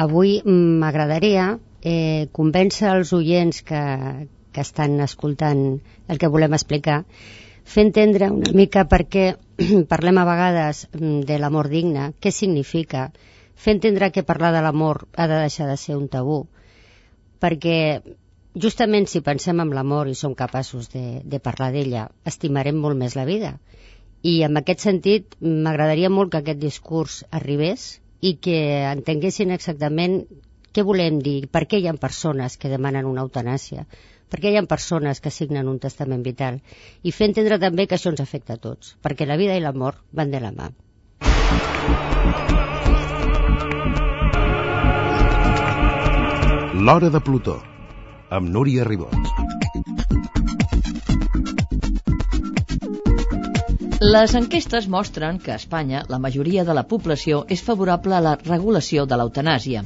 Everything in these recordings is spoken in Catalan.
avui m'agradaria eh, convèncer els oients que, que estan escoltant el que volem explicar, fer entendre una mica per què parlem a vegades mm, de l'amor digne, què significa, fer entendre que parlar de l'amor ha de deixar de ser un tabú, perquè justament si pensem en l'amor i som capaços de, de parlar d'ella, estimarem molt més la vida. I en aquest sentit m'agradaria molt que aquest discurs arribés i que entenguessin exactament què volem dir, per què hi ha persones que demanen una eutanàsia, per què hi ha persones que signen un testament vital i fer entendre també que això ens afecta a tots, perquè la vida i l'amor van de la mà. L'Hora de Plutó amb Núria Ribot. Les enquestes mostren que a Espanya la majoria de la població és favorable a la regulació de l'eutanàsia.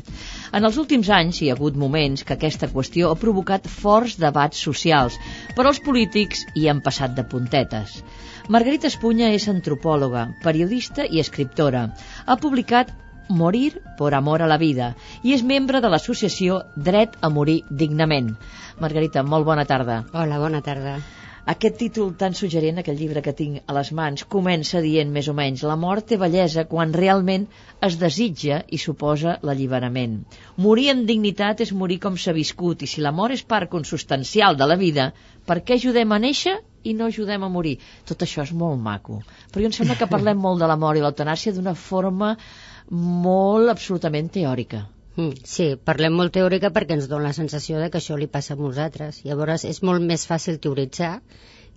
En els últims anys hi ha hagut moments que aquesta qüestió ha provocat forts debats socials, però els polítics hi han passat de puntetes. Margarita Espunya és antropòloga, periodista i escriptora. Ha publicat Morir por amor a la vida i és membre de l'associació Dret a morir dignament. Margarita, molt bona tarda. Hola, bona tarda. Aquest títol tan suggerent, aquell llibre que tinc a les mans, comença dient més o menys la mort té bellesa quan realment es desitja i suposa l'alliberament. Morir amb dignitat és morir com s'ha viscut i si la mort és part consustancial de la vida, per què ajudem a néixer i no ajudem a morir? Tot això és molt maco. Però jo em sembla que parlem molt de la mort i l'eutanàsia d'una forma molt absolutament teòrica. Mm, sí, parlem molt teòrica perquè ens dona la sensació de que això li passa a molts altres. Llavors és molt més fàcil teoritzar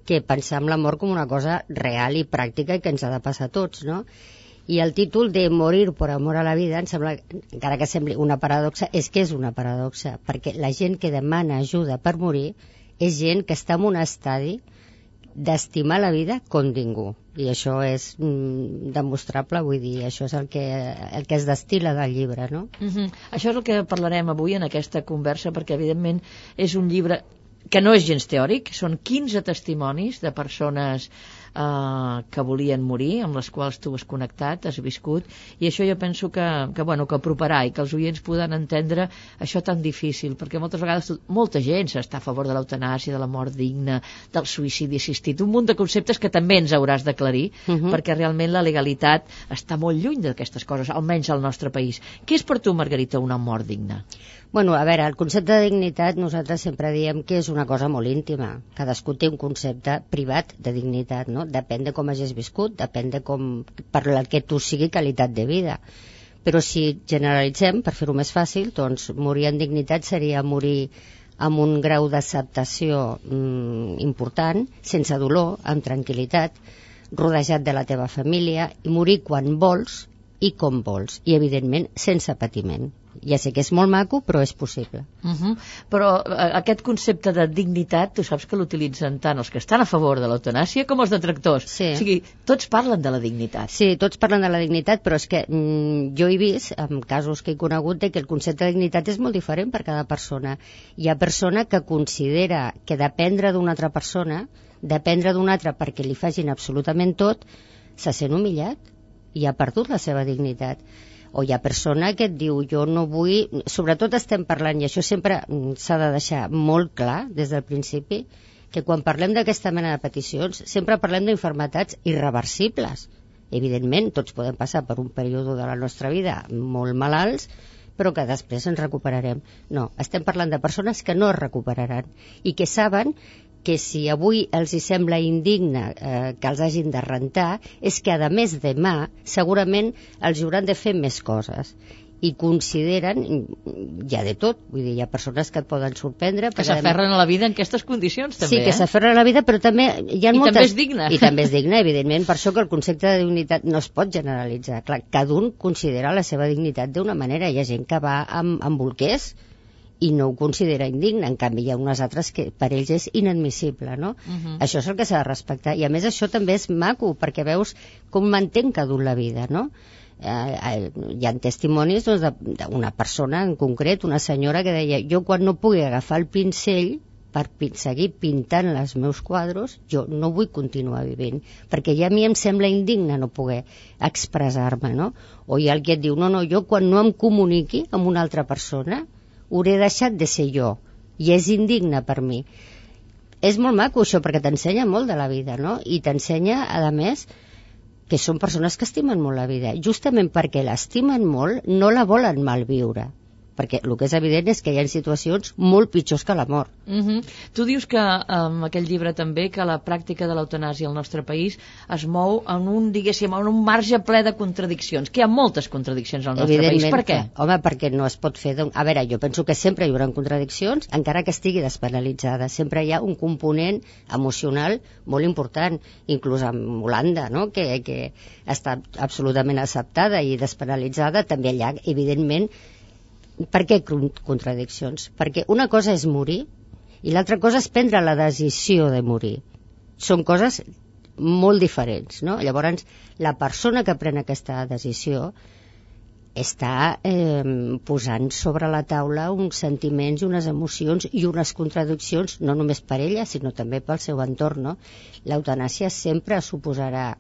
que pensar en la mort com una cosa real i pràctica i que ens ha de passar a tots, no? I el títol de Morir per amor a la vida, em sembla, encara que sembli una paradoxa, és que és una paradoxa, perquè la gent que demana ajuda per morir és gent que està en un estadi d'estimar la vida com ningú i això és mm, demostrable, vull dir, això és el que, el que es destila del llibre, no? Uh -huh. Això és el que parlarem avui en aquesta conversa, perquè evidentment és un llibre que no és gens teòric, són 15 testimonis de persones eh, que volien morir, amb les quals tu has connectat, has viscut, i això jo penso que, que, bueno, que aproparà i que els oients poden entendre això tan difícil, perquè moltes vegades tot, molta gent està a favor de l'eutanàsia, de la mort digna, del suïcidi assistit, un munt de conceptes que també ens hauràs d'aclarir, uh mhm. -huh. perquè realment la legalitat està molt lluny d'aquestes coses, almenys al nostre país. Què és per tu, Margarita, una mort digna? Bueno, a veure, el concepte de dignitat nosaltres sempre diem que és una cosa molt íntima. Cadascú té un concepte privat de dignitat, no? Depèn de com hagis viscut, depèn de com, per el que tu sigui qualitat de vida. Però si generalitzem, per fer-ho més fàcil, doncs morir en dignitat seria morir amb un grau d'acceptació mm, important, sense dolor, amb tranquil·litat, rodejat de la teva família i morir quan vols i com vols, i evidentment sense patiment ja sé que és molt maco, però és possible. Uh -huh. Però eh, aquest concepte de dignitat, tu saps que l'utilitzen tant els que estan a favor de l'eutanàsia com els detractors. Sí. O sigui, tots parlen de la dignitat. Sí, tots parlen de la dignitat, però és que mm, jo he vist, en casos que he conegut, que el concepte de dignitat és molt diferent per cada persona. Hi ha persona que considera que dependre d'una altra persona, dependre d'una altra perquè li facin absolutament tot, se sent humillat i ha perdut la seva dignitat o hi ha persona que et diu jo no vull, sobretot estem parlant i això sempre mm, s'ha de deixar molt clar des del principi que quan parlem d'aquesta mena de peticions sempre parlem d'infermetats irreversibles evidentment tots podem passar per un període de la nostra vida molt malalts però que després ens recuperarem. No, estem parlant de persones que no es recuperaran i que saben que si avui els hi sembla indigne eh, que els hagin de rentar, és que a més demà segurament els hauran de fer més coses i consideren, hi ha de tot, vull dir, hi ha persones que et poden sorprendre. Que s'aferren a la vida en aquestes condicions, també, Sí, que eh? s'aferren a la vida, però també hi ha I moltes... també és digne. I també és digne, evidentment, per això que el concepte de dignitat no es pot generalitzar. Clar, cada un considera la seva dignitat d'una manera. Hi ha gent que va amb, amb bolquers, i no ho considera indigne, en canvi hi ha unes altres que per ells és inadmissible, no? Uh Mhm. -huh. Això és el que s'ha de respectar, i a més això també és maco, perquè veus com mantén cada un la vida, no? Eh, eh, hi ha testimonis d'una doncs, persona en concret, una senyora que deia jo quan no pugui agafar el pincell per pin seguir pintant els meus quadros, jo no vull continuar vivint, perquè ja a mi em sembla indigne no poder expressar-me, no? O hi ha algú que et diu, no, no, jo quan no em comuniqui amb una altra persona, hauré deixat de ser jo, i és indigne per mi. És molt maco això, perquè t'ensenya molt de la vida, no? I t'ensenya, a més, que són persones que estimen molt la vida. Justament perquè l'estimen molt, no la volen malviure perquè el que és evident és que hi ha situacions molt pitjors que la mort. Uh -huh. Tu dius que en um, aquell llibre també que la pràctica de l'eutanàsia al nostre país es mou en un, diguéssim, en un marge ple de contradiccions, que hi ha moltes contradiccions al nostre país. Per què? Home, perquè no es pot fer... A veure, jo penso que sempre hi haurà contradiccions, encara que estigui despenalitzada. Sempre hi ha un component emocional molt important, inclús en Holanda, no? que, que està absolutament acceptada i despenalitzada, també ha, evidentment, per què contradiccions? Perquè una cosa és morir i l'altra cosa és prendre la decisió de morir. Són coses molt diferents, no? Llavors, la persona que pren aquesta decisió està eh, posant sobre la taula uns sentiments unes emocions i unes contradiccions, no només per ella, sinó també pel seu entorn. No? L'eutanàsia sempre suposarà...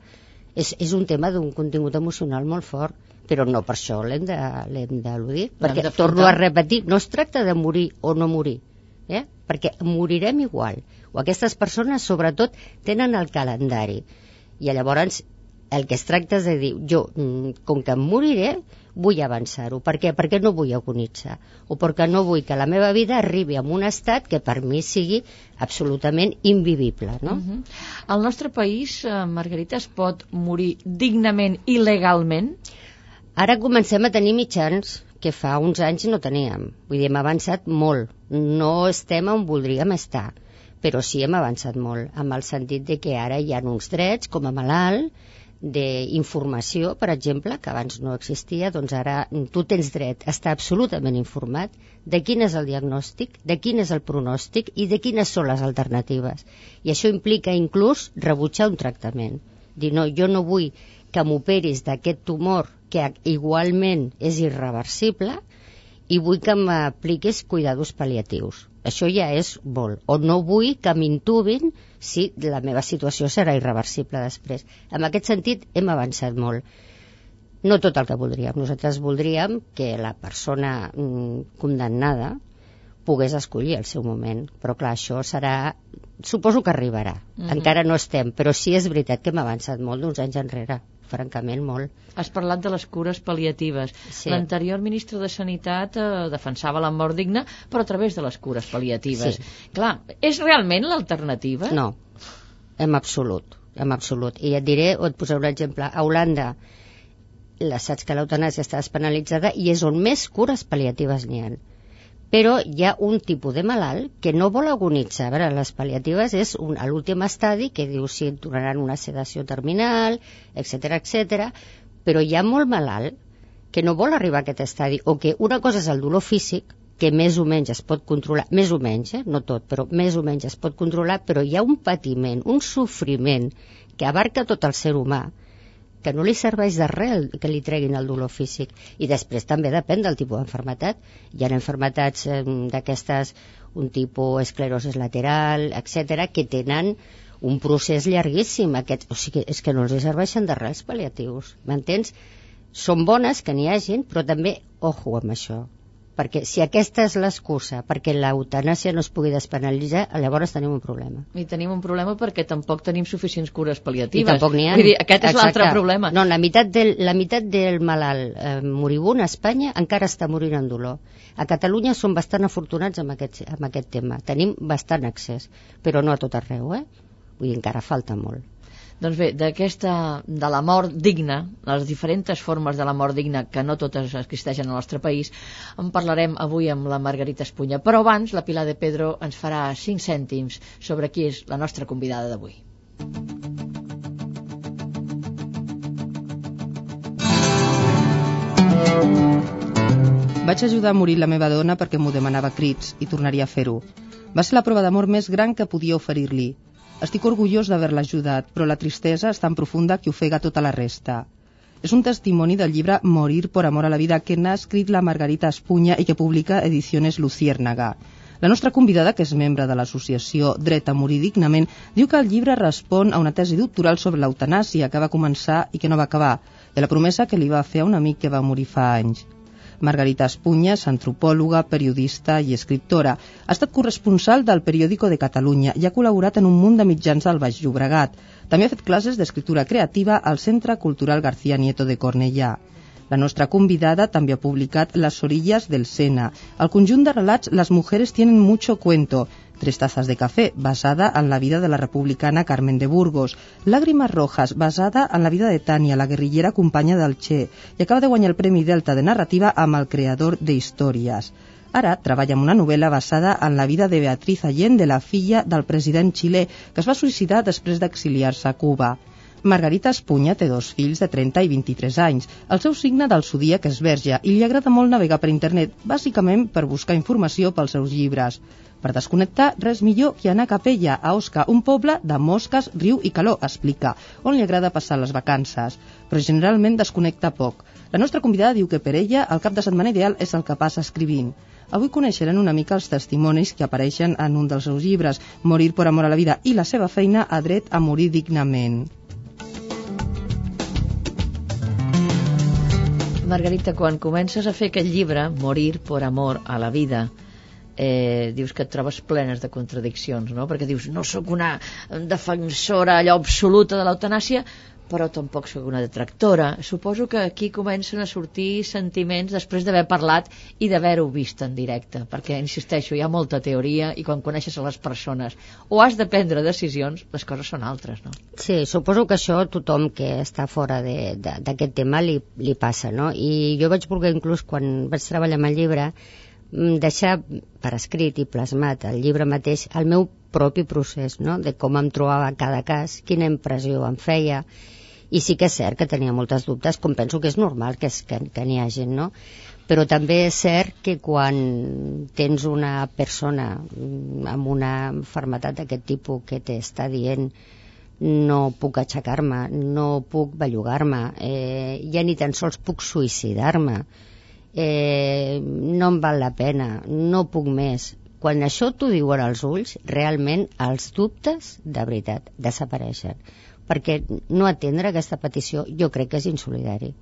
És, és un tema d'un contingut emocional molt fort però no per això l'hem d'eludir, perquè torno a repetir, no es tracta de morir o no morir, eh? perquè morirem igual, o aquestes persones sobretot tenen el calendari, i llavors el que es tracta és de dir, jo, mm, com que em moriré, vull avançar-ho. Per què? Perquè no vull agonitzar. O perquè no vull que la meva vida arribi a un estat que per mi sigui absolutament invivible. No? Uh -huh. Al nostre país, eh, Margarita, es pot morir dignament i legalment? Ara comencem a tenir mitjans que fa uns anys no teníem. Vull dir, hem avançat molt. No estem on voldríem estar, però sí hem avançat molt, amb el sentit de que ara hi ha uns drets com a malalt, d'informació, per exemple, que abans no existia, doncs ara tu tens dret a estar absolutament informat de quin és el diagnòstic, de quin és el pronòstic i de quines són les alternatives. I això implica inclús rebutjar un tractament. Dir, no, jo no vull que m'operis d'aquest tumor que igualment és irreversible i vull que m'apliquis cuidados paliatius. Això ja és molt. O no vull que m'intubin si la meva situació serà irreversible després. En aquest sentit hem avançat molt. No tot el que voldríem. Nosaltres voldríem que la persona mm, condemnada pogués escollir el seu moment. Però clar, això serà... Suposo que arribarà. Mm -hmm. Encara no estem, però sí és veritat que hem avançat molt d'uns anys enrere francament molt. Has parlat de les cures paliatives. Sí. L'anterior ministre de Sanitat eh, defensava la mort digna, però a través de les cures paliatives. Sí. Clar, és realment l'alternativa? No, en absolut, en absolut. I et diré, o et posaré un exemple. A Holanda, la saps que l'eutanàsia està despenalitzada i és on més cures paliatives n'hi ha però hi ha un tipus de malalt que no vol agonitzar. A veure, les paliatives és un, a l'últim estadi que diu si et donaran una sedació terminal, etc etc. però hi ha molt malalt que no vol arribar a aquest estadi o que una cosa és el dolor físic que més o menys es pot controlar, més o menys, eh? no tot, però més o menys es pot controlar, però hi ha un patiment, un sofriment que abarca tot el ser humà, que no li serveix de res que li treguin el dolor físic. I després també depèn del tipus d'enfermetat. Hi ha enfermetats eh, d'aquestes, un tipus esclerosis lateral, etc que tenen un procés llarguíssim. Aquest, o sigui, és que no els serveixen de res paliatius. M'entens? Són bones que n'hi hagin, però també, ojo amb això, perquè si aquesta és l'excusa perquè l'eutanàsia no es pugui despenalitzar, llavors tenim un problema. I tenim un problema perquè tampoc tenim suficients cures paliatives. I tampoc n'hi ha. Vull dir, aquest és l'altre problema. No, la meitat del, la meitat del malalt eh, moribund a Espanya encara està morint en dolor. A Catalunya som bastant afortunats amb aquest, amb aquest tema. Tenim bastant accés, però no a tot arreu, eh? Vull dir, encara falta molt. Doncs bé, d'aquesta, de la mort digna, les diferents formes de la mort digna, que no totes existeixen al nostre país, en parlarem avui amb la Margarita Espunya. Però abans, la Pilar de Pedro ens farà 5 cèntims sobre qui és la nostra convidada d'avui. Vaig ajudar a morir la meva dona perquè m'ho demanava crits i tornaria a fer-ho. Va ser la prova d'amor més gran que podia oferir-li estic orgullós d'haver-la ajudat, però la tristesa és tan profunda que ofega tota la resta. És un testimoni del llibre Morir por amor a la vida que n'ha escrit la Margarita Espunya i que publica Ediciones Luciérnaga. La nostra convidada, que és membre de l'associació Dret a morir dignament, diu que el llibre respon a una tesi doctoral sobre l'eutanàsia que va començar i que no va acabar, i a la promesa que li va fer a un amic que va morir fa anys. Margarita Espunyes, antropòloga, periodista i escriptora. Ha estat corresponsal del Periòdico de Catalunya i ha col·laborat en un munt de mitjans del Baix Llobregat. També ha fet classes d'escriptura creativa al Centre Cultural García Nieto de Cornellà. La nostra convidada també ha publicat Las orillas del Sena. El conjunt de relats Las mujeres tienen mucho cuento, Tres tazas de café, basada en la vida de la republicana Carmen de Burgos. Lágrimas rojas, basada en la vida de Tània, la guerrillera companya del Che. I acaba de guanyar el Premi Delta de Narrativa amb el creador d'Històries. Ara treballa en una novel·la basada en la vida de Beatriz Allende, la filla del president xilè, que es va suïcidar després d'exiliar-se a Cuba. Margarita Espunya té dos fills de 30 i 23 anys. El seu signe del zodíac és verge i li agrada molt navegar per internet, bàsicament per buscar informació pels seus llibres. Per desconnectar, res millor que anar a Capella, a Osca, un poble de mosques, riu i calor, explica, on li agrada passar les vacances, però generalment desconnecta poc. La nostra convidada diu que per ella el cap de setmana ideal és el que passa escrivint. Avui coneixeran una mica els testimonis que apareixen en un dels seus llibres, Morir per amor a la vida, i la seva feina a dret a morir dignament. Margarita, quan comences a fer aquest llibre, Morir por amor a la vida, eh, dius que et trobes plenes de contradiccions, no? Perquè dius, no sóc una defensora allò absoluta de l'eutanàsia, però tampoc sóc una detractora. Suposo que aquí comencen a sortir sentiments després d'haver parlat i d'haver-ho vist en directe, perquè, insisteixo, hi ha molta teoria i quan coneixes a les persones o has de prendre decisions, les coses són altres, no? Sí, suposo que això tothom que està fora d'aquest tema li, li passa, no? I jo vaig voler inclús, quan vaig treballar amb el llibre, deixar per escrit i plasmat el llibre mateix el meu propi procés, no? de com em trobava cada cas, quina impressió em feia, i sí que és cert que tenia moltes dubtes, com penso que és normal que, és, que, que n'hi hagi, no? Però també és cert que quan tens una persona mm, amb una malaltia d'aquest tipus que t'està dient no puc aixecar-me, no puc bellugar-me, eh, ja ni tan sols puc suïcidar-me, eh, no em val la pena, no puc més. Quan això t'ho diuen als ulls, realment els dubtes, de veritat, desapareixen. Perquè no atendre aquesta petició jo crec que és insolidari.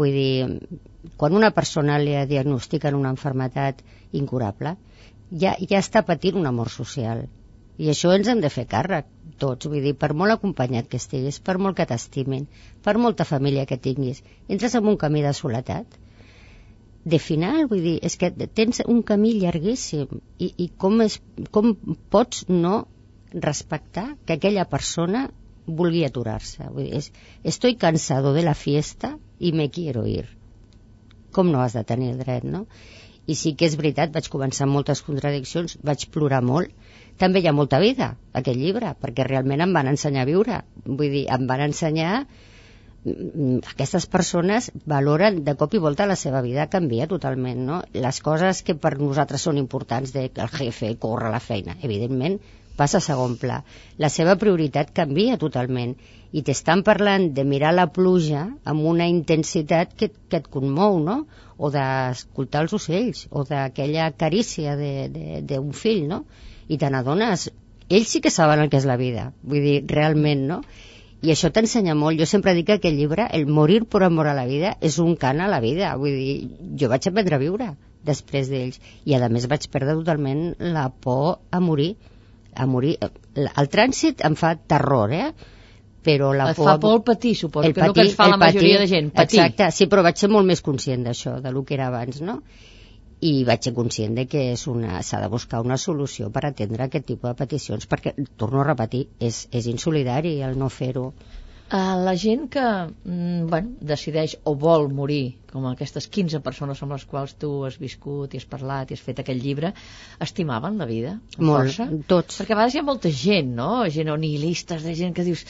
Vull dir, quan una persona li diagnostiquen una enfermetat incurable, ja, ja està patint una mort social. I això ens hem de fer càrrec, tots. Vull dir, per molt acompanyat que estiguis, per molt que t'estimin, per molta família que tinguis, entres en un camí de soledat, de final, vull dir, és que tens un camí llarguíssim i, i com, és, com pots no respectar que aquella persona vulgui aturar-se. És, estoy cansado de la fiesta i me quiero ir. Com no has de tenir dret, no? I sí que és veritat, vaig començar amb moltes contradiccions, vaig plorar molt. També hi ha molta vida, aquest llibre, perquè realment em van ensenyar a viure. Vull dir, em van ensenyar aquestes persones valoren de cop i volta la seva vida canvia totalment, no? Les coses que per nosaltres són importants de que el jefe corre la feina, evidentment passa a segon pla. La seva prioritat canvia totalment i t'estan parlant de mirar la pluja amb una intensitat que, que et conmou, no? O d'escoltar els ocells, o d'aquella carícia d'un fill, no? I te n'adones, ells sí que saben el que és la vida, vull dir, realment, no? I això t'ensenya molt. Jo sempre dic que aquest llibre, El morir per amor a la vida, és un cant a la vida. Vull dir, jo vaig aprendre a viure després d'ells. I a més vaig perdre totalment la por a morir. A morir. El trànsit em fa terror, eh? però la et por... fa por el patir, suposo, el que patir, no que ens fa la majoria patir, de gent, patir. Exacte, sí, però vaig ser molt més conscient d'això, de lo que era abans, no? I vaig ser conscient de que s'ha de buscar una solució per atendre aquest tipus de peticions perquè, torno a repetir, és, és insolidari el no fer-ho. Uh, la gent que mm, bueno, decideix o vol morir com aquestes 15 persones amb les quals tu has viscut i has parlat i has fet aquest llibre, estimaven la vida? Molt, força? tots. Perquè a vegades hi ha molta gent, no? Gent o nihilistes, de gent que dius,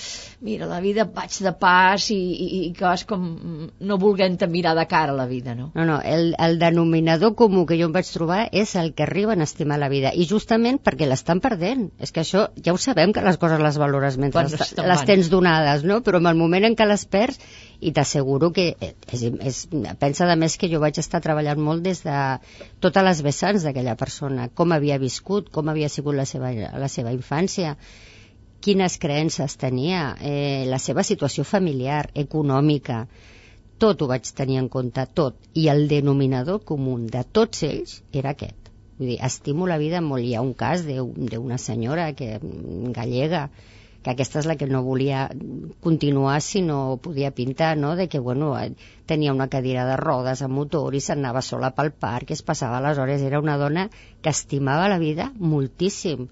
mira, la vida vaig de pas i, i, i que vas com no volguent mirar de cara a la vida, no? No, no, el, el denominador comú que jo em vaig trobar és el que arriben a estimar la vida, i justament perquè l'estan perdent. És que això, ja ho sabem que les coses les valores mentre les tens donades, no? Però en el moment en què les perds i t'asseguro que és, és, pensa de més que jo vaig estar treballant molt des de totes les vessants d'aquella persona, com havia viscut, com havia sigut la seva, la seva infància, quines creences tenia, eh, la seva situació familiar, econòmica, tot ho vaig tenir en compte, tot. I el denominador comú de tots ells era aquest. Vull dir, estimo la vida molt. Hi ha un cas d'una senyora que, gallega que aquesta és la que no volia continuar si no podia pintar, no? de que bueno, tenia una cadira de rodes a motor i s'anava sola pel parc, es passava les hores, era una dona que estimava la vida moltíssim,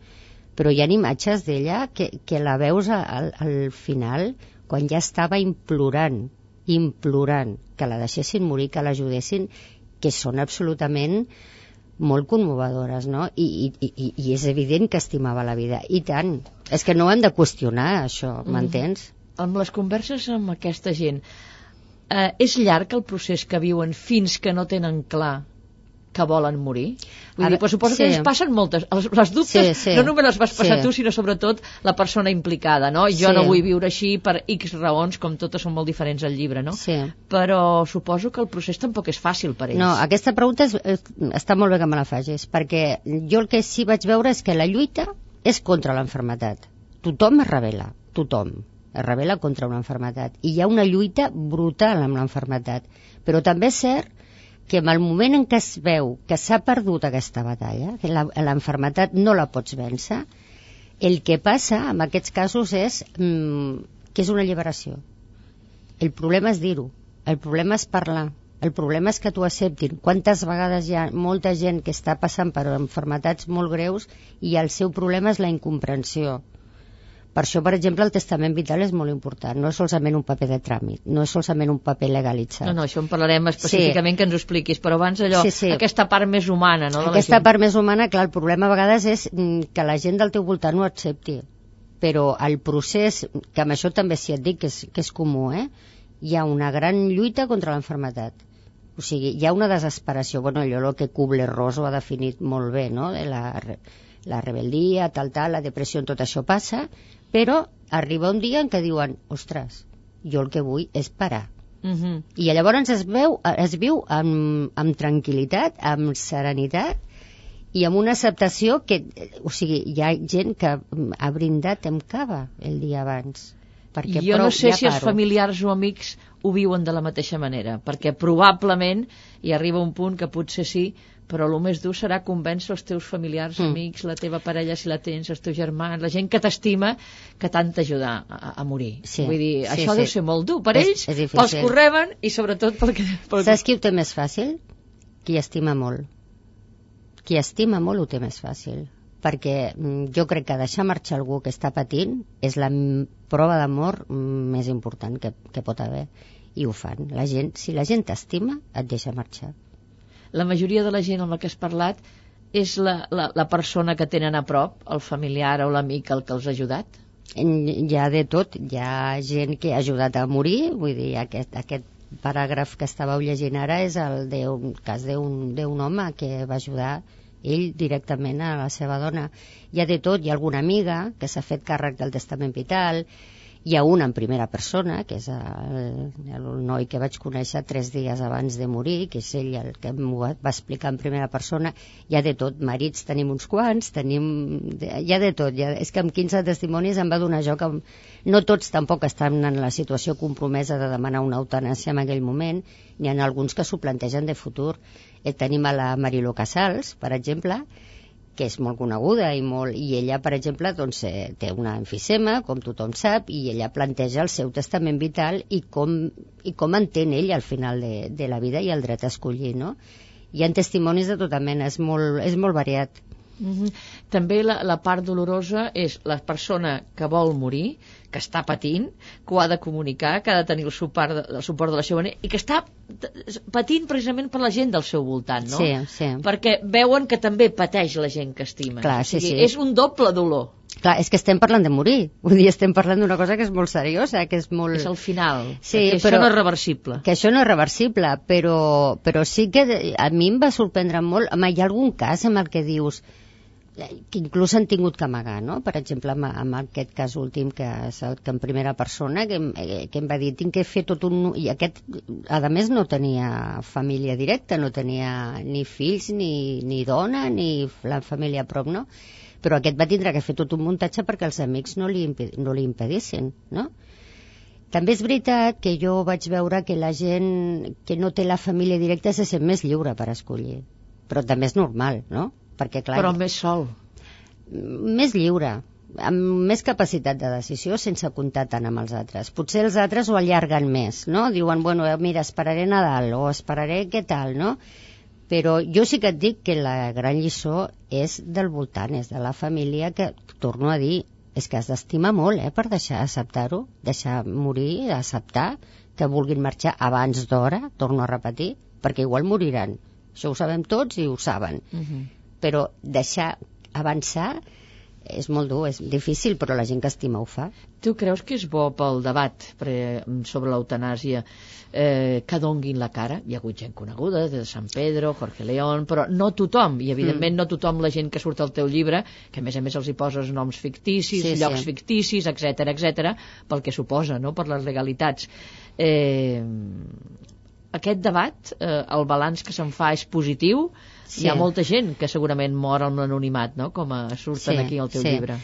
però hi ha imatges d'ella que, que la veus al, al final quan ja estava implorant, implorant que la deixessin morir, que l'ajudessin, que són absolutament molt conmovedores, no? I, i, i, I és evident que estimava la vida. I tant. És que no ho hem de qüestionar, això, mm. m'entens? Mm. Amb les converses amb aquesta gent, eh, és llarg el procés que viuen fins que no tenen clar que volen morir? Vull Ara, dir, però suposo sí. que ens passen moltes. Els, les dubtes sí, sí. no només les vas passar sí. tu, sinó sobretot la persona implicada, no? Jo sí. no vull viure així per X raons, com totes són molt diferents al llibre, no? Sí. Però suposo que el procés tampoc és fàcil per ells. No, aquesta pregunta és, és, està molt bé que me la facis, perquè jo el que sí vaig veure és que la lluita és contra l'enfermetat. Tothom es revela, tothom es revela contra una enfermetat. I hi ha una lluita brutal amb l'enfermetat. Però també és cert que en el moment en què es veu que s'ha perdut aquesta batalla, que l'enfermetat no la pots vèncer, el que passa en aquests casos és mm, que és una alliberació. El problema és dir-ho, el problema és parlar, el problema és que t'ho acceptin. Quantes vegades hi ha molta gent que està passant per enfermetats molt greus i el seu problema és la incomprensió per això, per exemple, el testament vital és molt important. No és solament un paper de tràmit, no és solament un paper legalitzat. No, no, això en parlarem específicament sí. que ens ho expliquis, però abans allò, sí, sí. aquesta part més humana, no? Aquesta part més humana, clar, el problema a vegades és mm, que la gent del teu voltant ho accepti. Però el procés, que amb això també s'hi et dic que és, que és comú, eh? hi ha una gran lluita contra l'enfermetat. O sigui, hi ha una desesperació. Bueno, allò el que Kubler-Ross ho ha definit molt bé, no? De la, la rebel·lia, tal, tal, la depressió, tot això passa, però arriba un dia en què diuen, ostres, jo el que vull és parar. Uh mhm. -huh. I llavors es, veu, es viu amb, amb tranquil·litat, amb serenitat i amb una acceptació que, o sigui, hi ha gent que ha brindat amb cava el dia abans. Perquè jo prou, no sé ja si paro. els familiars o amics ho viuen de la mateixa manera, perquè probablement hi arriba un punt que potser sí, però el més dur serà convèncer els teus familiars, mm. amics, la teva parella, si la tens, els teus germans, la gent que t'estima, que t'han d'ajudar a, a morir. Sí, Vull dir, sí, això sí. deu ser molt dur per és, ells, és pels que reben i sobretot pel que... Pel... Saps qui ho té més fàcil? Qui estima molt. Qui estima molt ho té més fàcil perquè mm, jo crec que deixar marxar algú que està patint és la prova d'amor més important que, que pot haver i ho fan. La gent, si la gent t'estima, et deixa marxar la majoria de la gent amb la que has parlat és la, la, la persona que tenen a prop, el familiar o l'amic el que els ha ajudat? Hi ha de tot, hi ha gent que ha ajudat a morir, vull dir, aquest, aquest paràgraf que estàveu llegint ara és el d'un cas d'un home que va ajudar ell directament a la seva dona. Hi ha de tot, hi ha alguna amiga que s'ha fet càrrec del testament vital, hi ha un en primera persona, que és el, el noi que vaig conèixer tres dies abans de morir, que és ell el que m'ho va explicar en primera persona. Hi ha de tot, marits tenim uns quants, tenim... hi ha de tot. Ha... És que amb 15 testimonis em va donar joc amb... No tots tampoc estan en la situació compromesa de demanar una eutanàsia en aquell moment, n'hi ha alguns que s'ho plantegen de futur. Eh, tenim a la Marilo Casals, per exemple, que és molt coneguda i, molt, i ella, per exemple, doncs, eh, té una enfisema, com tothom sap, i ella planteja el seu testament vital i com, i com entén ell al final de, de la vida i el dret a escollir, no? Hi ha testimonis de tota mena, és molt, és molt variat. Mm -hmm. També la, la part dolorosa és la persona que vol morir, que està patint, que ho ha de comunicar, que ha de tenir el suport de, el suport de la seva i que està patint precisament per la gent del seu voltant, no? Sí, sí. Perquè veuen que també pateix la gent que estima. Clar, sí, o sigui, sí. És un doble dolor. Clar, és que estem parlant de morir. Vull dir, estem parlant d'una cosa que és molt seriosa, que és molt... És el final. Sí, que però, això no és reversible. Que això no és reversible, però, però sí que a mi em va sorprendre molt... Home, hi ha algun cas en el que dius que inclús han tingut que amagar, no? Per exemple, amb, amb aquest cas últim que és el que en primera persona, que, eh, que em va dir, tinc que fer tot un... I aquest, a més, no tenia família directa, no tenia ni fills, ni, ni dona, ni la família prop, no? Però aquest va tindre que fer tot un muntatge perquè els amics no li, no li impedissin, no? També és veritat que jo vaig veure que la gent que no té la família directa se sent més lliure per escollir. Però també és normal, no? Perquè, clar, Però més sol. més lliure, amb més capacitat de decisió sense comptar tant amb els altres. Potser els altres ho allarguen més, no? Diuen, bueno, eh, mira, esperaré Nadal o esperaré què tal, no? Però jo sí que et dic que la gran lliçó és del voltant, és de la família que, torno a dir, és que has d'estimar molt, eh, per deixar acceptar-ho, deixar morir, acceptar que vulguin marxar abans d'hora, torno a repetir, perquè igual moriran. Això ho sabem tots i ho saben Uh -huh. Però deixar avançar és molt dur, és difícil, però la gent que estima ho fa. Tu creus que és bo pel debat sobre l'eutanàsia eh, que donguin la cara? Hi ha hagut gent coneguda, de San Pedro, Jorge León, però no tothom, i evidentment no tothom la gent que surt al teu llibre, que a més a més els hi poses noms ficticis, Sí, sí. llocs ficticis, etc etc, pel que suposa, no?, per les legalitats. Eh, aquest debat, eh, el balanç que se'n fa és positiu, Sí. hi ha molta gent que segurament mor en l'anonimat, no?, com a surten Sí, aquí al teu sí. llibre.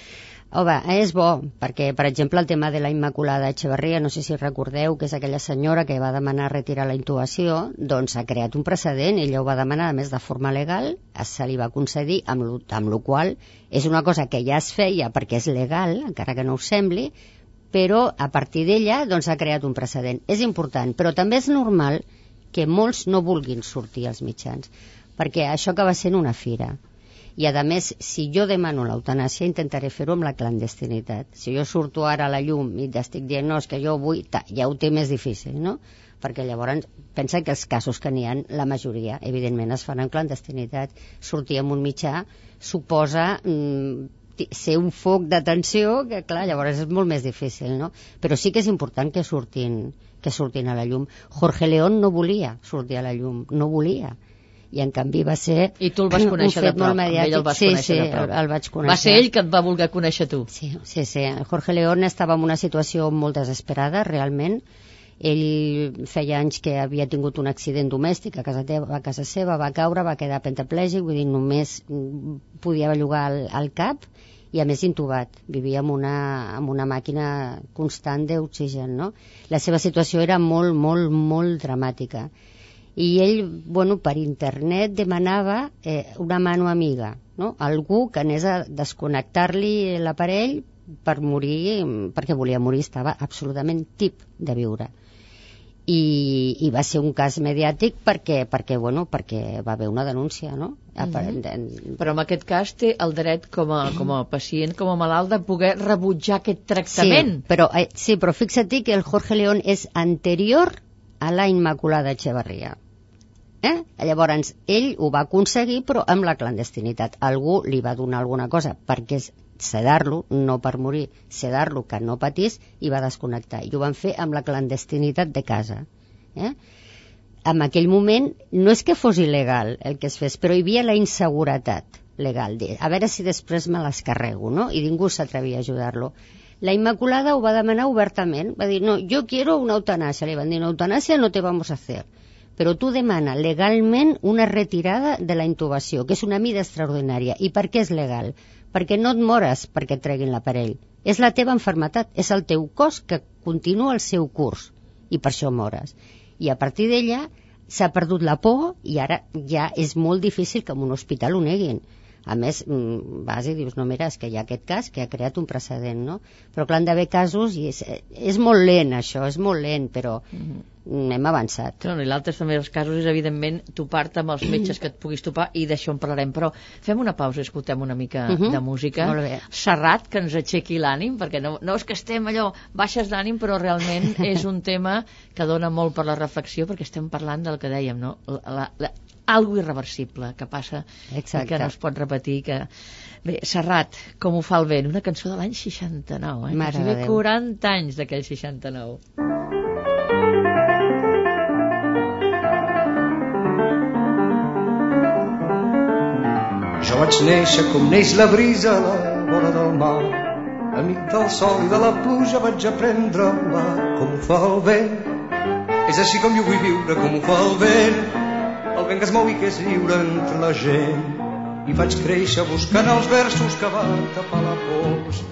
Home, és bo, perquè, per exemple, el tema de la Immaculada Echeverria, no sé si recordeu que és aquella senyora que va demanar retirar la intubació, doncs ha creat un precedent, ella ho va demanar, a més de forma legal, se li va concedir, amb lo, amb lo qual és una cosa que ja es feia perquè és legal, encara que no ho sembli, però a partir d'ella doncs, ha creat un precedent. És important, però també és normal que molts no vulguin sortir als mitjans, perquè això acaba sent una fira. I, a més, si jo demano l'eutanàsia, intentaré fer-ho amb la clandestinitat. Si jo surto ara a la llum i t'estic dient no, és que jo vull... Ta, ja ho té més difícil, no? Perquè llavors, pensa que els casos que n'hi ha, la majoria, evidentment, es fan en clandestinitat. Sortir en un mitjà suposa mm, ser un foc d'atenció que, clar, llavors és molt més difícil, no? Però sí que és important que surtin, que surtin a la llum. Jorge León no volia sortir a la llum, no volia i en canvi va ser I tu el vas conèixer de prop, ell el vas sí, conèixer sí, de prop. el, vaig conèixer. Va ser ell que et va voler conèixer tu. Sí, sí, sí. Jorge León estava en una situació molt desesperada, realment. Ell feia anys que havia tingut un accident domèstic a casa, teva, a casa seva, va caure, va quedar pentaplègic, vull dir, només mm, podia bellugar el, el cap i a més intubat. Vivia amb una, amb una màquina constant d'oxigen, no? La seva situació era molt, molt, molt dramàtica. I ell, bueno, per internet demanava eh, una mano amiga, no? Algú que anés a desconnectar-li l'aparell per morir, perquè volia morir, estava absolutament tip de viure. I, i va ser un cas mediàtic perquè, perquè, bueno, perquè va haver una denúncia, no? Mm Però en aquest cas té el dret com a, com a pacient, com a malalt, de poder rebutjar aquest tractament. Sí, però, eh, sí, però fixa't que el Jorge León és anterior a la Immaculada Echeverria. Eh? Llavors, ell ho va aconseguir, però amb la clandestinitat. Algú li va donar alguna cosa perquè és sedar-lo, no per morir, sedar-lo que no patís i va desconnectar. I ho van fer amb la clandestinitat de casa. Eh? En aquell moment no és que fos il·legal el que es fes, però hi havia la inseguretat legal. De, a veure si després me les carrego, no? I ningú s'atrevia a ajudar-lo. La Immaculada ho va demanar obertament. Va dir, no, yo quiero una eutanasia. Le van dir, no, eutanasia no te vamos a hacer. Però tu demana legalment una retirada de la intubació, que és una mida extraordinària. I per què és legal? Perquè no et mores perquè et treguin l'aparell. És la teva enfermetat, és el teu cos que continua el seu curs i per això mores. I a partir d'ella s'ha perdut la por i ara ja és molt difícil que en un hospital ho neguin. A més, mm, vas i dius, no, mira, és que hi ha aquest cas que ha creat un precedent, no? Però clar, han d'haver casos i és, és molt lent, això, és molt lent, però mm, hem avançat. No, I l'altre també dels casos és, evidentment, topar-te amb els metges que et puguis topar i d'això en parlarem. Però fem una pausa i escoltem una mica Mhm. de música. Molt bé. Serrat, que ens aixequi l'ànim, perquè no, no és que estem allò baixes d'ànim, però realment és un tema que dona molt per la reflexió, perquè estem parlant del que dèiem, no? La, la, la, algo irreversible que passa Exacte. i que no es pot repetir que... Bé, Serrat, com ho fa el vent, una cançó de l'any 69, eh? Mare de Gairebé Déu. 40 anys d'aquell 69. Jo vaig néixer com neix la brisa a la vora del mar. Amic del sol i de la pluja vaig aprendre a volar com ho fa el vent. És així com jo vull viure, com ho fa el vent. El vent que es mou i que és lliure entre la gent. I vaig créixer buscant els versos que van tapar la pols,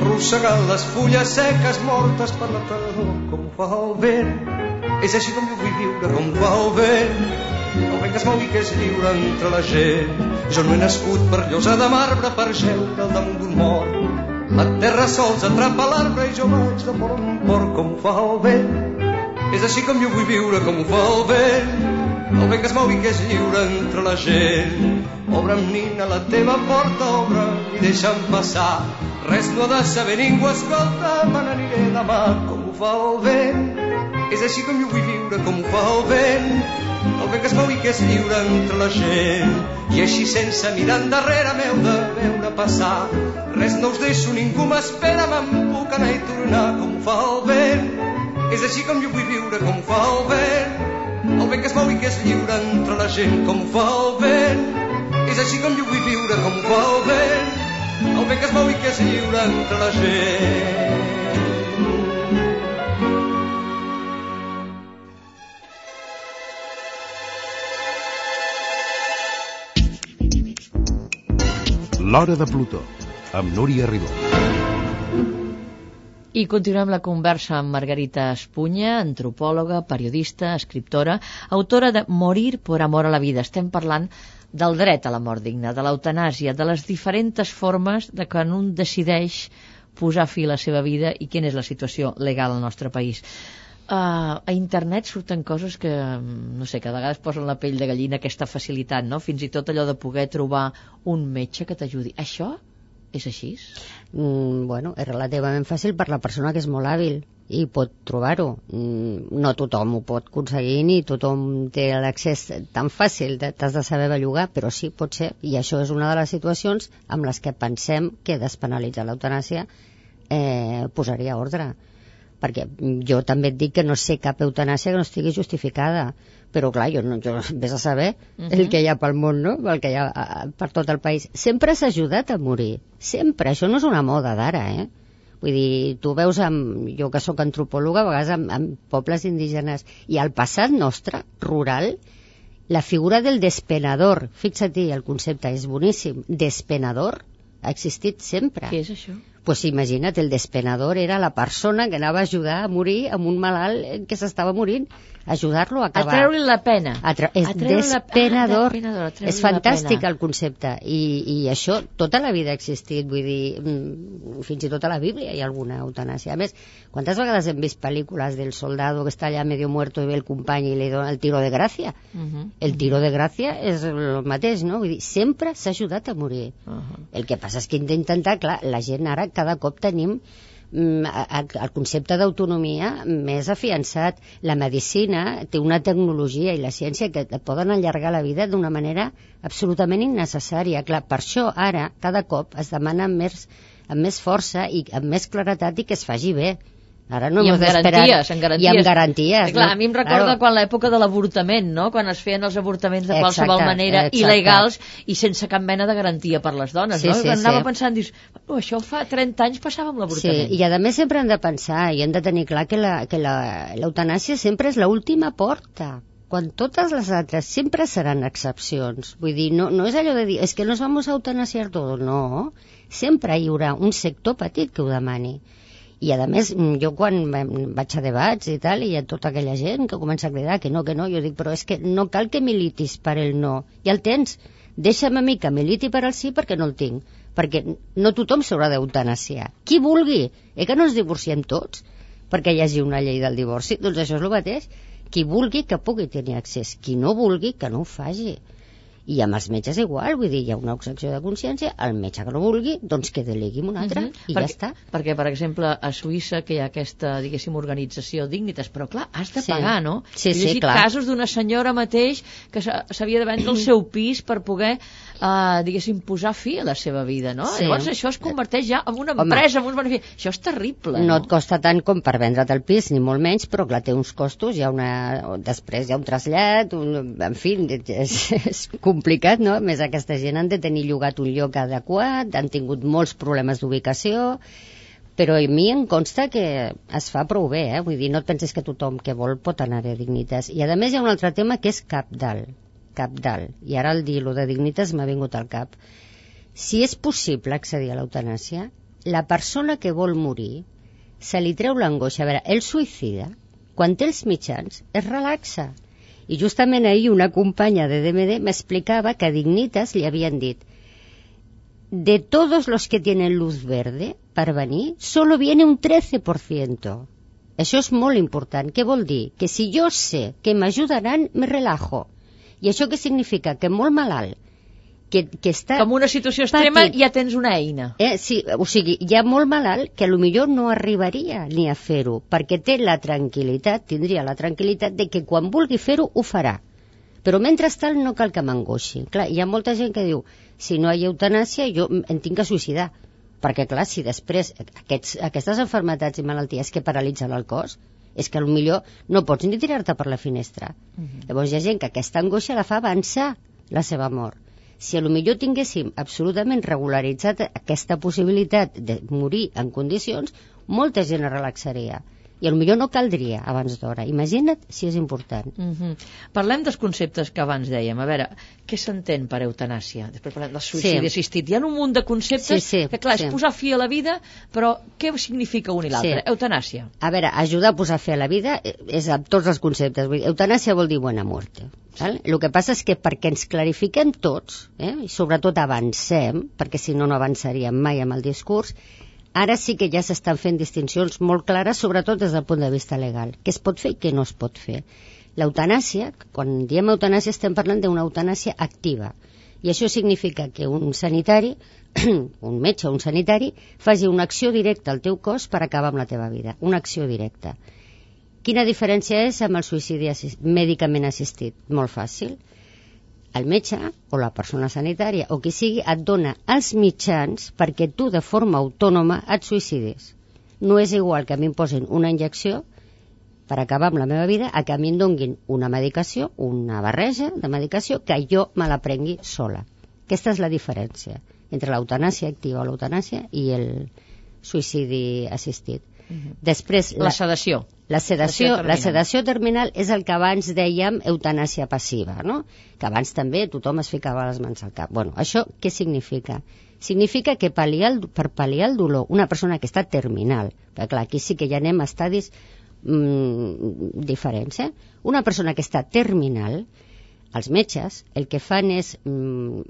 arrossegant les fulles seques mortes per la tardor, com ho fa el vent. És així com jo vull viure, com ho fa el vent. El vent que es mou i que és lliure entre la gent. Jo no he nascut per llosa de marbre per geure al damunt d'un mort. La terra sols atrapa l'arbre i jo vaig de port en port com fa el vent. És així com jo vull viure, com ho fa el vent. El vent que es mou i que és lliure entre la gent. Obre'm, nina, la teva porta, obre i deixa'm passar. Res no ha de saber ningú, escolta, me n'aniré demà, com ho fa el vent. És així com jo vull viure, com ho fa el vent. El vent que es mou i que és lliure entre la gent. I així sense mirar endarrere meu de veure passar. Res no us deixo, ningú m'espera, me'n puc anar i tornar, com fa el vent. És així com jo vull viure, com fa el vent. El vent que es mou i que és lliure entre la gent, com fa el vent. És així com jo vull viure, com fa el vent. El vent que es mou i que és lliure entre la gent. L'Hora de Plutó, amb Núria Ribó. I continuem la conversa amb Margarita Espunya, antropòloga, periodista, escriptora, autora de Morir por amor a la vida. Estem parlant del dret a la mort digna, de l'eutanàsia, de les diferents formes de quan un decideix posar fi a la seva vida i quina és la situació legal al nostre país. Uh, a internet surten coses que, no sé, que de vegades posen la pell de gallina aquesta facilitat, no? Fins i tot allò de poder trobar un metge que t'ajudi. Això és així? Mm, bueno, és relativament fàcil per la persona que és molt hàbil i pot trobar-ho. Mm, no tothom ho pot aconseguir ni tothom té l'accés tan fàcil, t'has de saber bellugar, però sí, pot ser. I això és una de les situacions amb les que pensem que despenalitzar l'eutanàsia eh, posaria ordre perquè jo també et dic que no sé cap eutanàsia que no estigui justificada però clar, jo, no, jo vés a saber uh -huh. el que hi ha pel món, no? el que hi ha a, per tot el país. Sempre s'ha ajudat a morir, sempre, això no és una moda d'ara, eh? Vull dir, tu veus, amb, jo que sóc antropòloga, a vegades amb, amb pobles indígenes, i al passat nostre, rural, la figura del despenador, fixa't el concepte és boníssim, despenador, ha existit sempre Què és això? Pues imagina't, el despenador era la persona que anava a ajudar a morir amb un malalt que s'estava morint, ajudar-lo a A acabar. treure la pena. A tra és A treure la- despenador. Ah, despenador, a treure és fantàstic el concepte. I, I això tota la vida ha existit, vull dir, mm, fins i tot a la Bíblia hi ha alguna eutanàsia. A més, quantes vegades hem vist pel·lícules del soldado que està allà medio muerto i ve el company i li dona el tiro de gràcia? Uh -huh. El tiro de gràcia és el mateix, no? Vull dir, sempre s'ha ajudat a morir. Uh -huh. El que passa és que hem d'intentar, clar, la gent ara cada cop tenim a- a- el concepte d'autonomia més afiançat. La medicina té una tecnologia i la ciència que poden allargar la vida d'una manera absolutament innecessària. Clar, per això ara cada cop es demana més, amb més força i amb més claretat i que es faci bé. Ara no I amb garanties, amb garanties. I amb garanties. Eh, Clar, no? a mi em recorda Claro. quan l'època de l'avortament, no? Quan es feien els avortaments de Exacte, qualsevol manera exacte. il·legals i sense cap mena de garantia per les dones, Sí, no? sí, Anava sí. pensant, dius, oh, això fa 30 anys passava amb Sí, l'avortament. i a més sempre hem de pensar i hem de tenir clar que la- que la- l'eutanàsia sempre és l'última porta quan totes les altres sempre seran excepcions. Vull dir, no, no és allò de dir, és que nos vamos a eutanasiar todo, no. Sempre hi haurà un sector petit que ho demani. I a més, mm, jo quan vaig a debats i tal, i hi ha tota aquella gent que comença a cridar que no, que no, jo dic, però és que no cal que militis per el no. Ja el tens. Deixa'm a mi que militi per al sí perquè no el tinc. Perquè no tothom s'haurà d'eutanasiar. Qui vulgui. Eh que no ens divorciem tots? Perquè hi hagi una llei del divorci. Doncs això és el mateix. Qui vulgui que pugui tenir accés. Qui no vulgui que no ho faci. I amb els metges igual, vull dir, hi ha una objecció de consciència, el metge que no vulgui, doncs que delegui un altre, Mhm. i perquè, ja està. Perquè, per exemple, a Suïssa, que hi ha aquesta, diguéssim, organització Dignitas, però clar, has de Sí. pagar, no? Sí, sí, clar. casos d'una senyora mateix que s'ha- s'havia de vendre el seu pis per poder uh, diguéssim, posar fi a la seva vida, no? Sí. Llavors això es converteix ja en una Home. empresa, en uns beneficis. Això és terrible, no no? et costa tant com per vendre't el pis, ni molt menys, però clar, té uns costos, hi ha una... després hi ha un trasllat, un... en fi, és, és complicat, no? A més, aquesta gent han de tenir llogat un lloc adequat, han tingut molts problemes d'ubicació, però a mi em consta que es fa prou bé, eh? Vull dir, no et pensis que tothom que vol pot anar a Dignitas. I a més hi ha un altre tema que és capdalt, capdalt. I ara al dir lo de Dignitas m'ha vingut al cap. Si és possible accedir a l'eutanàsia, la persona que vol morir se li treu l'angoixa. A veure, el suïcida, quan té els mitjans, es relaxa. I justament ahir una companya de DMD m'explicava que a Dignitas li havien dit de todos los que tienen luz verde per venir, solo viene un 13%. Això és molt important. Què vol dir? Que si jo sé que m'ajudaran, me relajo. I això què significa? Que molt malalt, que, que està... Com una situació extrema Patit. ja tens una eina. Eh, sí, o sigui, hi ha molt malalt que millor no arribaria ni a fer-ho, perquè té la tranquil·litat, tindria la tranquil·litat de que quan vulgui fer-ho, ho farà. Però mentrestant no cal que m'angoixi. Clar, hi ha molta gent que diu, si no hi ha eutanàsia, jo em tinc que suïcidar. Perquè, clar, si després aquests, aquestes enfermetats i malalties que paralitzen el cos, és que millor no pots ni tirar-te per la finestra. Uh -huh. Llavors hi ha gent que aquesta angoixa la fa avançar la seva mort. Si a lo millor tinguéssim absolutament regularitzat aquesta possibilitat de morir en condicions, molta gent es relaxaria. I a lo millor no caldria abans d'hora. Imagina't si és important. Uh -huh. Parlem dels conceptes que abans dèiem. A veure, què s'entén per eutanàsia? Després parlem del suïcidi Sí. assistit. Hi ha un munt de conceptes Sí, sí, que, clar, és sí. posar fi a la vida, però què significa un i l'altre? Sí. A Eutanàsia. veure, ajudar a posar fi a la vida eh, és amb tots els conceptes. Vull dir, eutanàsia vol dir buena muerte. Val? El que passa és que perquè ens clarifiquem tots, eh, i sobretot avancem, perquè si no no avançaríem mai amb el discurs, ara sí que ja s'estan fent distincions molt clares, sobretot des del punt de vista legal. Què es pot fer i què no es pot fer. L'eutanàsia, quan diem eutanàsia estem parlant d'una eutanàsia activa. I això significa que un sanitari, un metge o un sanitari, faci una acció directa al teu cos per acabar amb la teva vida. Una acció directa. Quina diferència és amb el suïcidi assist mèdicament assistit? Molt fàcil. El metge o la persona sanitària o qui sigui et dona els mitjans perquè tu de forma autònoma et suïcidis. No és igual que a mi em posin una injecció per acabar amb la meva vida a que a mi em donguin una medicació, una barreja de medicació que jo me la prengui sola. Aquesta és la diferència entre l'eutanàsia activa o l'eutanàsia i el suïcidi assistit. Després, La sedació. la sedació, Sedació terminal. la sedació terminal és el que abans dèiem eutanàsia passiva, no? Que abans també tothom es ficava les mans al cap. Bueno, això què significa? Significa que pal·liar el, per pal·liar el dolor, una persona que està terminal, perquè clar, aquí sí que ja anem a estadis mm, diferents, eh? Una persona que està terminal, els metges el que fan és mm,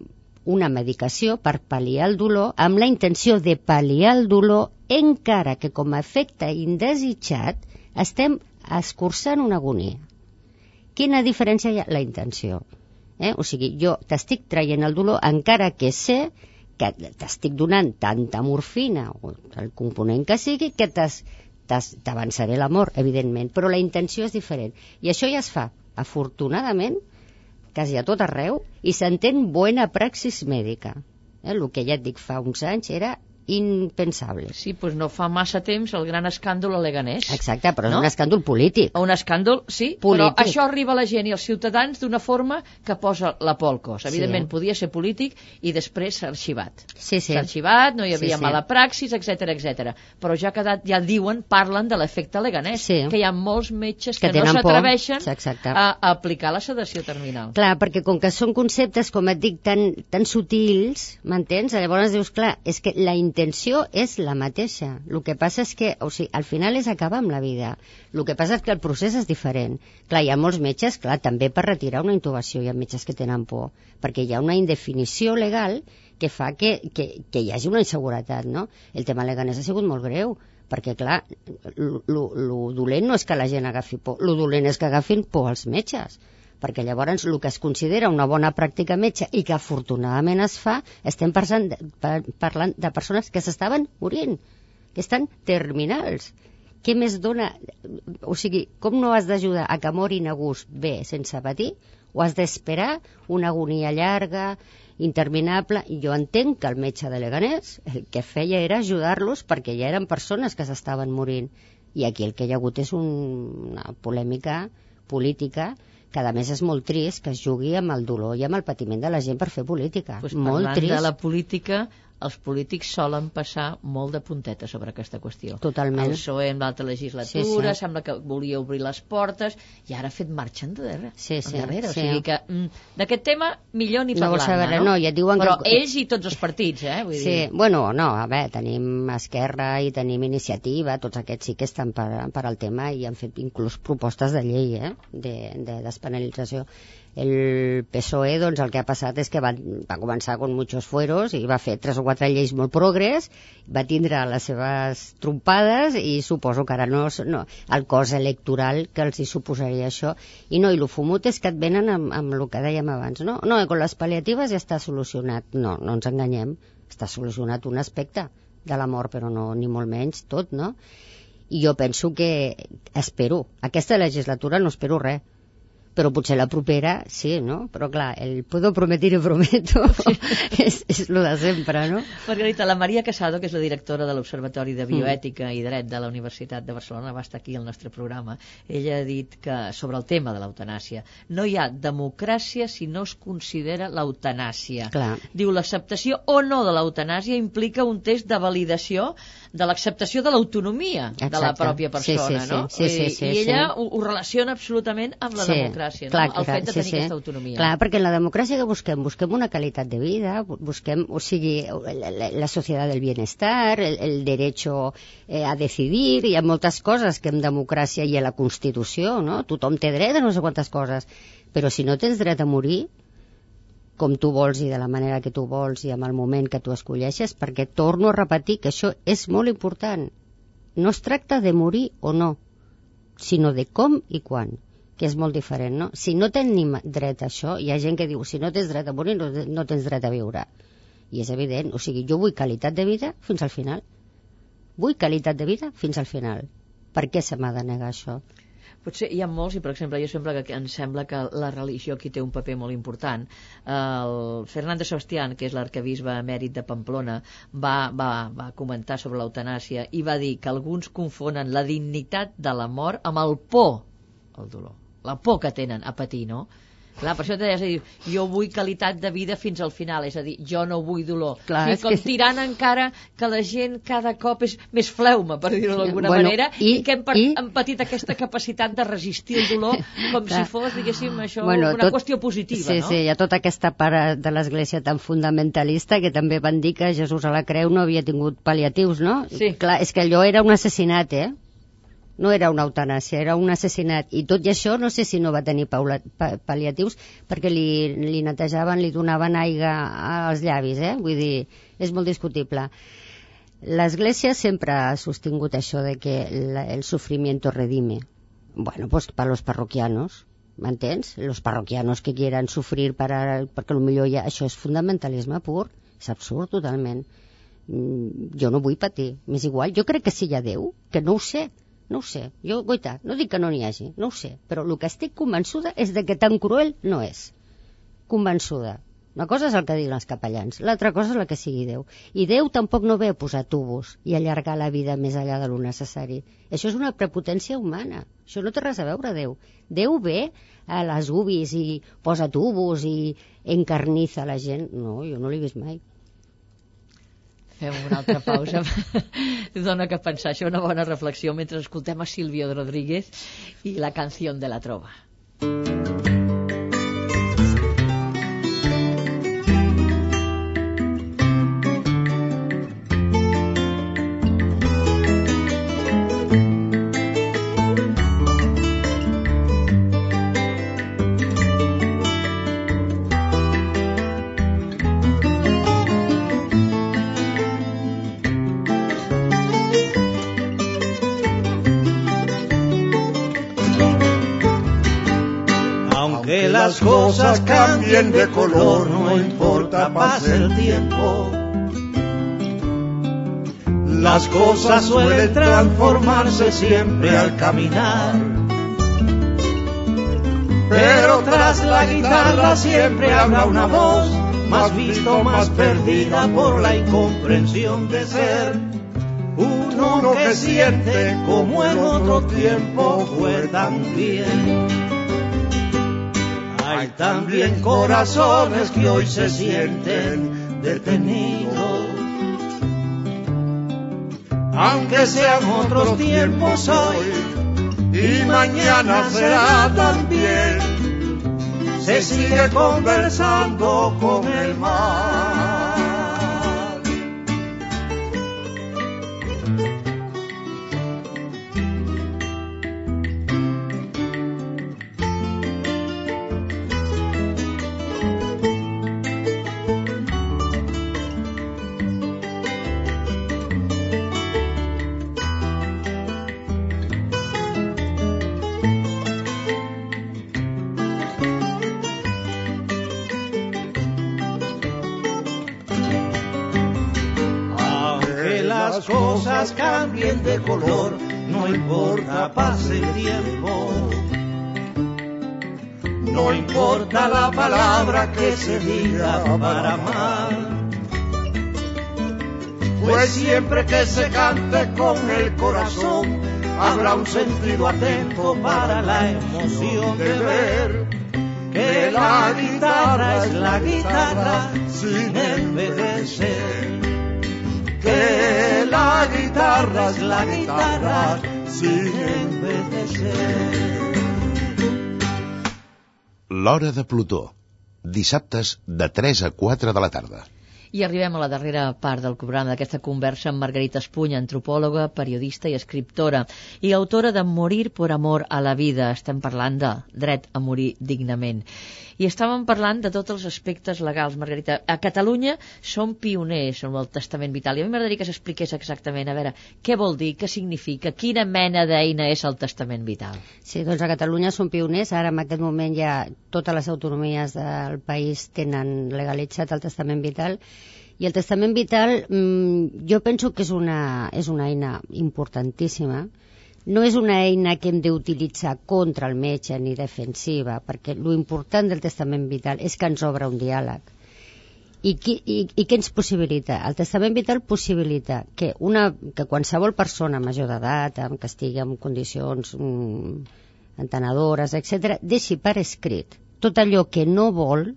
una medicació per pal·liar el dolor amb la intenció de pal·liar el dolor encara que com a efecte indesitjat estem escurçant una agonia. Quina diferència hi ha? La intenció. Eh? O sigui, jo t'estic traient el dolor encara que sé que t'estic donant tanta morfina o el component que sigui que t'avançaré la mort, evidentment, però la intenció és diferent. I això ja es fa, afortunadament, quasi a tot arreu, i s'entén bona praxis mèdica. Eh? El que ja et dic fa uns anys era impensable. Sí, doncs no fa massa temps el gran escàndol a Leganés. Exacte, però No? és un escàndol polític. Un escàndol, sí, Polític. però això arriba a la gent i als ciutadans d'una forma que posa la por al cos. Sí. Evidentment, podia ser polític i després s'ha arxivat. Sí, sí. S'ha arxivat, no hi havia Sí, sí. mala praxis, etc etc. Però ja ha quedat, ja diuen, parlen de l'efecte Leganés, Sí. que hi ha molts metges Que que, no s'atreveixen a, a aplicar la sedació terminal. Clar, perquè com que són conceptes, com et dic, tan, tan sutils, m'entens? Llavors dius, clar, és que la intenció és la mateixa. El que passa és que, o sigui, al final és acabar amb la vida. El que passa és que el procés és diferent. Clar, hi ha molts metges, clar, també per retirar una intubació hi ha metges que tenen por, perquè hi ha una indefinició legal que fa que, que, que hi hagi una inseguretat, no? El tema leganès ha sigut molt greu, perquè, clar, lo dolent no és que la gent agafi por, lo dolent és que agafin por als metges perquè llavors el que es considera una bona pràctica metge i que afortunadament es fa, estem parlant de, par- parlant de persones que s'estaven morint, que estan terminals. Què més dona? O sigui, com no has d'ajudar a que morin a gust bé, sense patir, o has d'esperar una agonia llarga, interminable, jo entenc que el metge de Leganés el que feia era ajudar-los perquè ja eren persones que s'estaven morint. I aquí el que hi ha hagut és un, una polèmica política que a més és molt trist que es jugui amb el dolor i amb el patiment de la gent per fer política. Pues molt parlant trist. de la política, els polítics solen passar molt de punteta sobre aquesta qüestió. Totalment. El PSOE en l'altra legislatura, Sí, sí. sembla que volia obrir les portes i ara ha fet marxa enrere. Sí, sí, endarrere. sí. O sigui que mm, d'aquest tema millor ni No parlar saber no? no, ja diuen Però que- ells i tots els partits, eh? Vull Sí, dir, bueno, no, a veure, tenim Esquerra i tenim Iniciativa, tots aquests sí que estan per, per al tema i han fet inclús propostes de llei, eh, de, de despenalització. El PSOE, doncs, el que ha passat és que va, va començar con muchos fueros i va fer tres o quatre lleis molt progres, va tindre les seves trompades i suposo que ara no, no el cos electoral que els hi suposaria això. I no, i el fumut és que et venen amb, amb el que dèiem abans, no? No, con les paliatives ja està solucionat. No, no ens enganyem, està solucionat un aspecte de la mort, però no, ni molt menys tot, no? I jo penso que espero, aquesta legislatura no espero res, però potser la propera sí, no? Però clar, el puedo prometer y prometo és, és lo de sempre, no? Margarita, la Maria Casado, que és la directora de l'Observatori Mm. de Bioètica i Dret de la Universitat de Barcelona, va estar aquí al nostre programa. Ella ha dit que sobre el tema de l'eutanàsia no hi ha democràcia si no es considera l'eutanàsia. Diu, l'acceptació o no de l'eutanàsia implica un test de validació de l'acceptació de l'autonomia de la pròpia Sí, persona, sí, sí. no? Sí, Vull sí, dir, sí, I ella sí. ho, ho relaciona absolutament amb la democràcia, clar, no? el clar, fet de sí, tenir sí. aquesta autonomia. Clar, perquè en la democràcia que busquem? Busquem una qualitat de vida, bu- busquem, o sigui, la, la, la societat del bienestar, el, el derecho eh, a decidir, hi ha moltes coses que en democràcia hi ha a la Constitució, no? Tothom té dret a no sé quantes coses, però si no tens dret a morir, com tu vols i de la manera que tu vols i amb el moment que tu escolleixes, perquè torno a repetir que això és molt important. No es tracta de morir o no, sinó de com i quan, que és molt diferent, no? Si no tenim dret a això, hi ha gent que diu, si no tens dret a morir, no, no tens dret a viure. I és evident, o sigui, jo vull qualitat de vida fins al final. Vull qualitat de vida fins al final. Per què se m'ha de negar això? Potser hi ha molts, i per exemple, jo sempre que em sembla que la religió aquí té un paper molt important. El Fernando Sebastián, que és l'arcabisbe emèrit de Pamplona, va, va, va comentar sobre l'eutanàsia i va dir que alguns confonen la dignitat de la mort amb el por al dolor. La por que tenen a patir, no? Clar, per això t'he de dir, jo vull qualitat de vida fins al final, és a dir, jo no vull dolor. Clar, sí, és com que- tirant encara que la gent cada cop és més fleuma, per dir-ho d'alguna Bueno, manera, i, i- que hem, i- hem patit aquesta capacitat de resistir el dolor com Clar. si fos, diguéssim, això una qüestió positiva, sí, no? Sí, hi ha tota aquesta part de l'Església tan fundamentalista que també van dir que Jesús a la creu no havia tingut pal·liatius, no? Sí. Clar, és que allò era un assassinat, eh? No era una eutanàsia, era un assassinat. I tot i això, no sé si no va tenir paula, pa, pal·liatius, perquè li, li netejaven, li donaven aigua als llavis, eh? Vull dir, és molt discutible. L'Església sempre ha sostingut això de que la, el sufrimiento redime. Bueno, pues para los parroquianos, m'entens? Los parroquianos que quieran sufrir para, perquè potser ja, això és fundamentalisme pur, és absurd totalment. Mm, jo no vull patir, m'és igual. Jo crec que si hi ha Déu, que no ho sé, no ho sé. Jo, goita, no dic que no n'hi hagi, no ho sé, però el que estic convençuda és de que tan cruel no és. Convençuda. Una cosa és el que diuen els capellans, l'altra cosa és la que sigui Déu. I Déu tampoc no ve a posar tubos i allargar la vida més allà de lo necessari. Això és una prepotència humana. Això no té res a veure, Déu. Déu ve a les ubis i posa tubos i encarniza la gent. No, jo no l'he vist mai. Fem una altra pausa. Dona que pensar, això una bona reflexió mentre escoltem a Silvio Rodríguez i la canció de la trova. Aunque cosas cambien de color, no importa, pase el tiempo. Las cosas suelen transformarse siempre al caminar. Pero tras la guitarra siempre habrá una voz, más visto, más perdida por la incomprensión de ser. Uno que siente como en otro tiempo fue también. Hay también corazones que hoy se sienten detenidos. Aunque sean otros tiempos hoy, y mañana será también. Se sigue conversando con el mar. Cosas cambien de color, no importa, pase el tiempo. No importa la palabra que se diga para amar. Pues siempre que se cante con el corazón, habrá un sentido atento para la emoción de ver que la guitarra es la guitarra sin envejecer. Que la guitarra es la guitarra sin envejecer. L'Hora de Plutó. Dissabtes de 3 a 4 de la tarda. I arribem a la darrera part del programa d'aquesta conversa amb Margarita Espuny, antropòloga, periodista i escriptora i autora de Morir por amor a la vida. Estem parlant de dret a morir dignament. I estàvem parlant de tots els aspectes legals, Margarita. A Catalunya som pioners en el testament vital i a mi m'agradaria que s'expliqués exactament, a veure, què vol dir, què significa, quina mena d'eina és el testament vital. Sí, doncs a Catalunya són pioners. Ara, en aquest moment, ja totes les autonomies del país tenen legalitzat el testament vital. I el testament vital mmm, jo penso que és una, és una eina importantíssima. No és una eina que hem d'utilitzar contra el metge ni defensiva, perquè important del testament vital és que ens obre un diàleg. I, qui, i, I què ens possibilita? El testament vital possibilita que, una, que qualsevol persona major d'edat, que estigui en condicions mm, entenedores, etc., deixi per escrit tot allò que no vol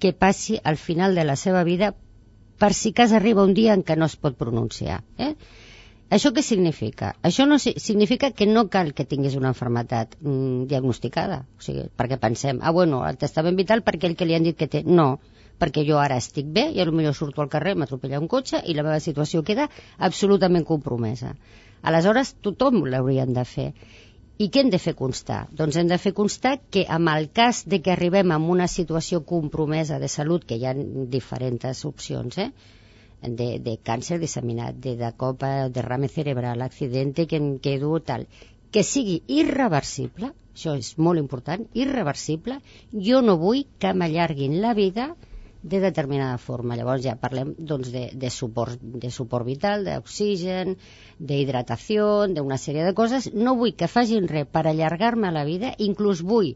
que passi al final de la seva vida per si cas arriba un dia en què no es pot pronunciar. Eh? Això què significa? Això no si- significa que no cal que tinguis una enfermetat mm, diagnosticada. O sigui, perquè pensem, ah, bueno, el testament vital perquè el que li han dit que té... No, perquè jo ara estic bé i potser surto al carrer, m'atropella un cotxe i la meva situació queda absolutament compromesa. Aleshores, tothom l'haurien de fer. I què hem de fer constar? Doncs hem de fer constar que amb el cas de que arribem a una situació compromesa de salut, que hi ha diferents opcions, eh? De, de càncer disseminat, de, de copa, derrame cerebral, accidente que em quedo, tal, que sigui irreversible, això és molt important, irreversible, jo no vull que m'allarguin la vida de determinada forma. Llavors ja parlem doncs, de, de, suport, de suport vital, d'oxigen, d'hidratació, d'una sèrie de coses. No vull que facin res per allargar-me la vida, inclús vull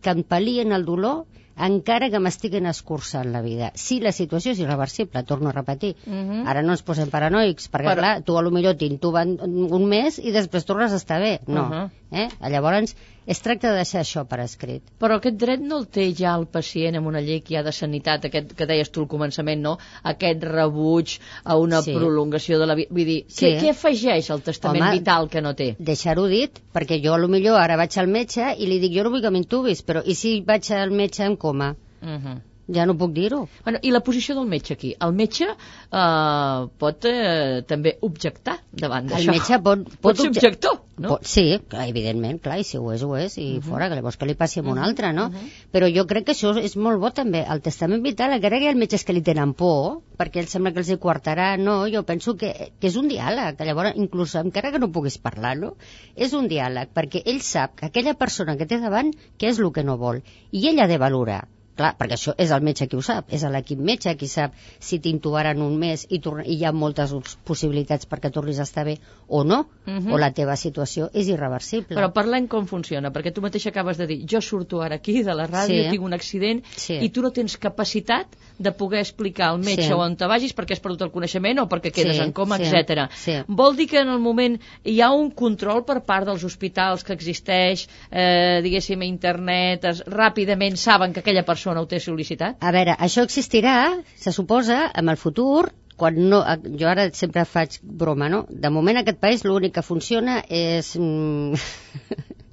que em palien el dolor encara que m'estiguen escurçant la vida. Si la situació és irreversible, torno a repetir. Mhm. Ara no ens posem paranoics, perquè Però- clar, tu a lo millor t'intuben un mes i després tornes a estar bé. No. Mhm. eh? Llavors, es tracta de deixar això per escrit. Però aquest dret no el té ja el pacient amb una llei que hi ha de sanitat, aquest que deies tu al començament, no? Aquest rebuig a una Sí. prolongació de la vida. Vull dir, Sí. què, què afegeix el testament Home, vital que no té? Deixar-ho dit, perquè jo a lo millor ara vaig al metge i li dic jo no vull que m'intubis, però i si vaig al metge en coma? Uh -huh. Ja no puc dir-ho. Bueno, I la posició del metge aquí? El metge eh, pot eh, també objectar davant El d'això. metge pot... pot ser obje- objector, no? Pot, sí, clar, evidentment, clar, i si ho és, ho és, i uh -huh. fora, que llavors que li passi a un altre, no? Uh -huh. Però jo crec que això és molt bo també. El testament vital, encara que hi ha metges que li tenen por, perquè els sembla que els hi quartarà, no, jo penso que, que és un diàleg, que llavors, inclús encara que no puguis parlar-lo, és un diàleg, perquè ell sap que aquella persona que té davant, què és el que no vol, i ell ha de valorar Clar, perquè això és el metge qui ho sap, és l'equip metge qui sap si t'intubaran un mes i, i hi ha moltes possibilitats perquè tornis a estar bé o no, Mhm. o la teva situació és irreversible. Però parlem com funciona, perquè tu mateix acabes de dir, jo surto ara aquí de la ràdio, Sí. tinc un accident, Sí. i tu no tens capacitat de poder explicar al metge Sí. on te vagis perquè has perdut el coneixement o perquè quedes Sí, en coma, sí, etc. sí. Vol dir que en el moment hi ha un control per part dels hospitals que existeix, eh, diguéssim, a internet, es, ràpidament saben que aquella persona ho té sol·licitat? A veure, això existirà, se suposa, en el futur, quan no, jo ara sempre faig broma, no? De moment aquest país l'únic que funciona és... Mm,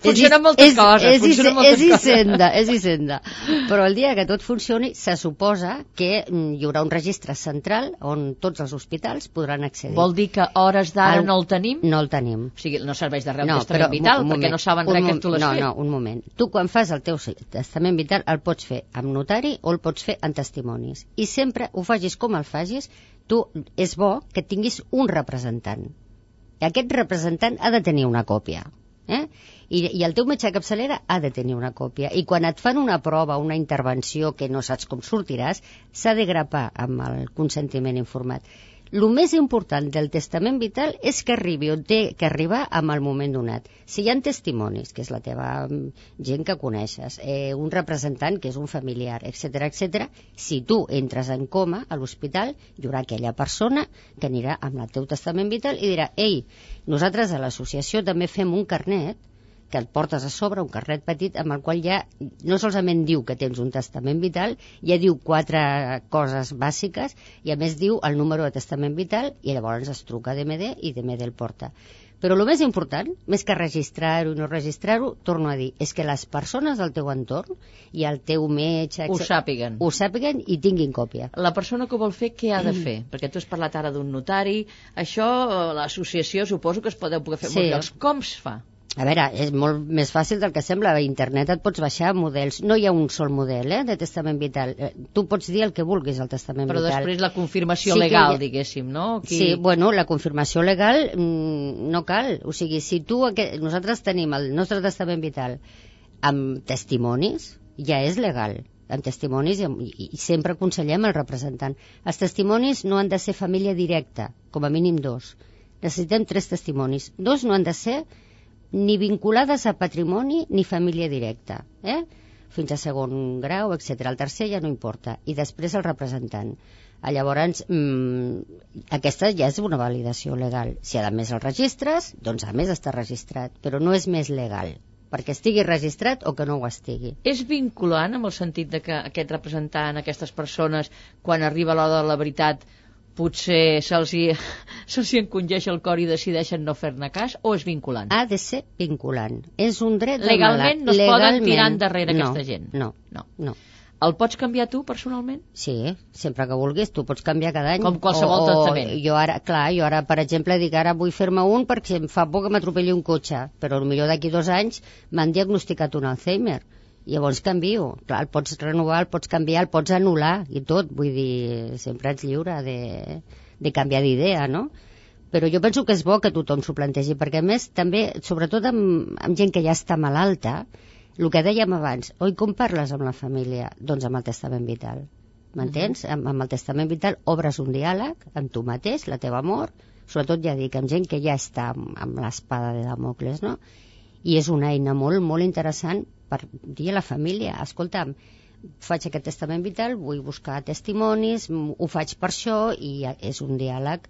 Funcionen és- moltes és, coses, És, funcionen és, moltes és coses. Hisenda, és Hisenda. Però el dia que tot funcioni, se suposa que mm, hi haurà un registre central on tots els hospitals podran accedir. Vol dir que hores d'ara no el tenim? No el tenim. O sigui, no serveix de res el No, testament vital, un perquè moment, no saben res que tu l'has no, fet. No, un moment. Tu quan fas el teu testament vital el pots fer amb notari o el pots fer en testimonis. I sempre ho facis com el facis, tu és bo que tinguis un representant. I aquest representant ha de tenir una còpia. Eh? I, I el teu metge de capçalera ha de tenir una còpia. I quan et fan una prova, una intervenció que no saps com sortiràs, s'ha de grapar amb el consentiment informat. El més important del testament vital és que arribi on té que arribar amb el moment donat. Si hi ha testimonis, que és la teva mm, gent que coneixes, eh, un representant que és un familiar, etc etc, si tu entres en coma a l'hospital, hi haurà aquella persona que anirà amb el teu testament vital i dirà ei, nosaltres a l'associació també fem un carnet que et portes a sobre, un carnet petit, amb el qual ja no solament diu que tens un testament vital, ja diu quatre coses bàsiques i a més diu el número de testament vital i llavors es truca a DMD i DMD el porta. Però el més important, més que registrar-ho i no registrar-ho, torno a dir, és que les persones del teu entorn i el teu metge... Ho sàpiguen. Ho sàpiguen i tinguin còpia. La persona que ho vol fer, què ha de fer? Perquè tu has parlat ara d'un notari, això, eh, l'associació, suposo que es podeu poder fer Sí. molts llocs. Com es fa? A veure, és molt més fàcil del que sembla. A internet et pots baixar models. No hi ha un sol model eh, de testament vital. Eh, Tu pots dir el que vulguis al testament Però vital. després la confirmació Sí que legal, ha- diguéssim, no? Qui... Sí, bueno, la confirmació legal mm, no cal. O sigui, si tu... Aquest, nosaltres tenim el nostre testament vital amb testimonis, ja és legal amb testimonis i, amb- i, i sempre aconsellem el representant. Els testimonis no han de ser família directa, com a mínim dos. Necessitem tres testimonis. Dos no han de ser ni vinculades a patrimoni ni família directa, eh? fins a segon grau, etc. El tercer ja no importa. I després el representant. Ah, Llavors, mm, aquesta ja és una validació legal. Si a més el registres, doncs a més està registrat, però no és més legal perquè estigui registrat o que no ho estigui. És vinculant amb el sentit de que aquest representant, aquestes persones, quan arriba l'hora de la veritat, potser se'ls hi, hi encongeix el cor i decideixen no fer-ne cas, o és vinculant? Ha de ser vinculant. És un dret Legalment no es poden Legalment, tirar endarrere no, aquesta gent? No, No. no. El pots canviar tu, personalment? Sí, sempre que vulguis, tu pots canviar cada any. Com qualsevol o, tractament. O jo ara, clar, jo ara, per exemple, dic ara vull fer-me un perquè em fa por que m'atropelli un cotxe, però millor d'aquí dos anys m'han diagnosticat un Alzheimer. Llavors canvio. Clar, el pots renovar, el pots canviar, el pots anul·lar i tot. Vull dir, sempre ets lliure de, de canviar d'idea, no? Però jo penso que és bo que tothom s'ho plantegi, perquè a més també, sobretot amb, amb gent que ja està malalta, el que dèiem abans, oi, com parles amb la família? Doncs amb el testament vital. M'entens? Mhm. amb, amb el testament vital obres un diàleg amb tu mateix, la teva mort, sobretot ja dic, amb gent que ja està amb, amb l'espada de Damocles, no? I és una eina molt, molt interessant per dir a la família, escolta'm, faig aquest testament vital, vull buscar testimonis, ho faig per això i és un diàleg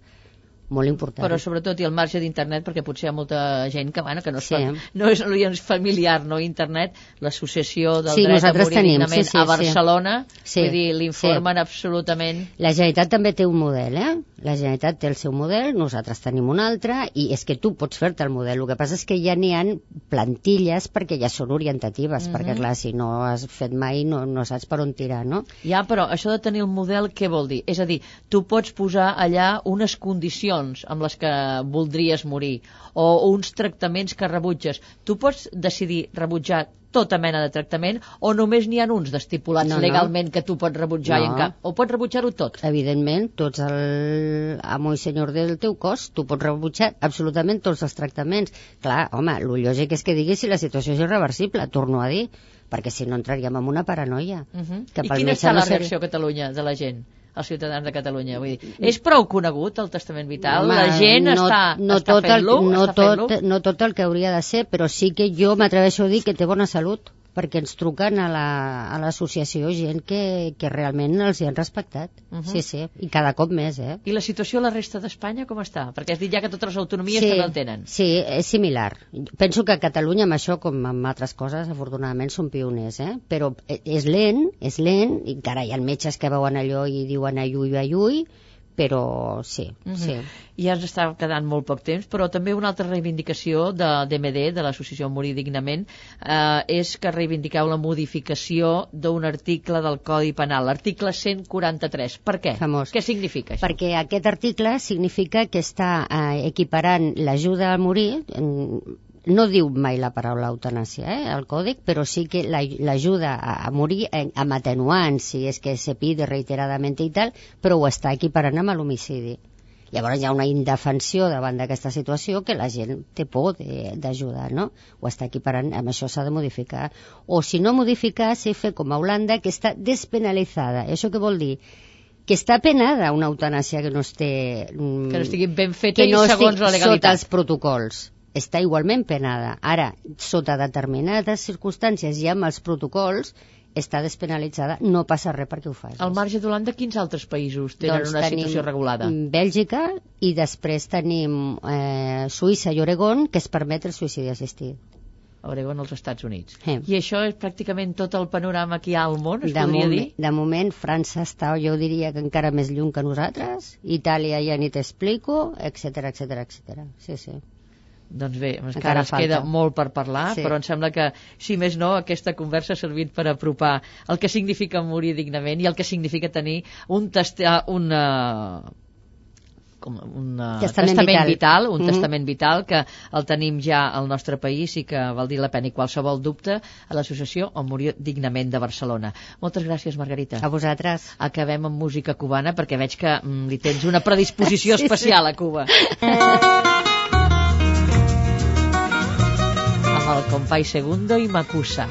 molt important. Però sobretot i al marge d'internet, perquè potser hi ha molta gent que, bueno, que no, es Sí. no, és, no és familiar, no internet, l'associació del Sí, dret a morir tenim, sí, sí, a sí. Barcelona, Sí, vull dir, l'informen absolutament La Generalitat també té un model, eh? La Generalitat té el seu model, nosaltres tenim un altre, i és que tu pots fer-te el model. El que passa és que ja n'hi han plantilles perquè ja són orientatives, Mhm. perquè clar, si no has fet mai no, no saps per on tirar, no? Ja, però això de tenir el model, què vol dir? És a dir, tu pots posar allà unes condicions amb les que voldries morir o uns tractaments que rebutges. Tu pots decidir rebutjar tota mena de tractament o només n'hi ha uns d'estipulats No, no. legalment que tu pots rebutjar i en No. cap, o pots rebutjar-ho tot? Evidentment, tots el amo i senyor del teu cos, tu pots rebutjar absolutament tots els tractaments. Clar, home, el lògic és que diguis si la situació és irreversible, torno a dir. perquè si no entraríem en una paranoia. Uh -huh. que I quina està no la reacció a Catalunya de la gent? Els ciutadans de Catalunya. Vull dir, és prou conegut el testament vital? Home, la gent no, està, no està tot fent-lo? no, està fent-lo? no tot el que hauria de ser, però sí que jo m'atreveixo a dir que té bona salut perquè ens truquen a la- a l'associació gent que, que realment els hi han respectat. Mhm. Sí, sí, i cada cop més, eh? I la situació a la resta d'Espanya com està? Perquè has dit ja que totes les autonomies sí, també el tenen. Sí, és similar. Penso que a Catalunya amb això, com amb altres coses, afortunadament són pioners, eh? Però eh, és lent, és lent, i encara hi ha metges que veuen allò i diuen aiui, aiui, però sí, Mhm. sí. Ja ens està quedant molt poc temps, però també una altra reivindicació de d'MD, de l'associació Morir Dignament, eh, és que reivindiqueu la modificació d'un article del Codi Penal, l'article 143. Per què? Famós. Què significa això? Perquè aquest article significa que està eh, equiparant l'ajuda a morir, en, no diu mai la paraula eutanàsia, eh, al còdic, però sí que la- l'ajuda a, a morir en, amb atenuants, si és que se pide reiteradament i tal, però ho està equiparant amb l'homicidi. Llavors hi ha una indefensió davant d'aquesta situació que la gent té por d'ajudar, no? Ho està equiparant, amb això s'ha de modificar. O si no modificar, s'ha fer com a Holanda, que està despenalitzada. Això què vol dir? Que està penada una eutanàsia que no esté... mm, Que no estigui ben feta que i no segons la sota legalitat. els protocols. Està igualment penada. Ara, sota determinades circumstàncies i amb els protocols, està despenalitzada, no passa res perquè ho facis. Al marge d'Holanda, quins altres països tenen Doncs una situació regulada? Bèlgica i després tenim eh, Suïssa i Oregon que es permet el suïcidi assistit. Oregon, als Estats Units. Eh. I això és pràcticament tot el panorama que hi ha al món, es De, podria moment, dir? de moment, França està, jo diria que encara més lluny que nosaltres, Itàlia ja ni t'explico, etc etc etc. Sí, sí. Doncs bé, encara, Encara ens falta. queda molt per parlar, Sí. però em sembla que, si més no, aquesta conversa ha servit per apropar el que significa morir dignament i el que significa tenir un, testa, una, com un uh, Testament testament vital. vital, un Mhm. testament vital que el tenim ja al nostre país i que val dir la pena i qualsevol dubte a l'associació o morir dignament de Barcelona. Moltes gràcies, Margarita. A vosaltres. Acabem amb música cubana perquè veig que mm, li tens una predisposició especial a Cuba. amb el company Segundo i Macusa.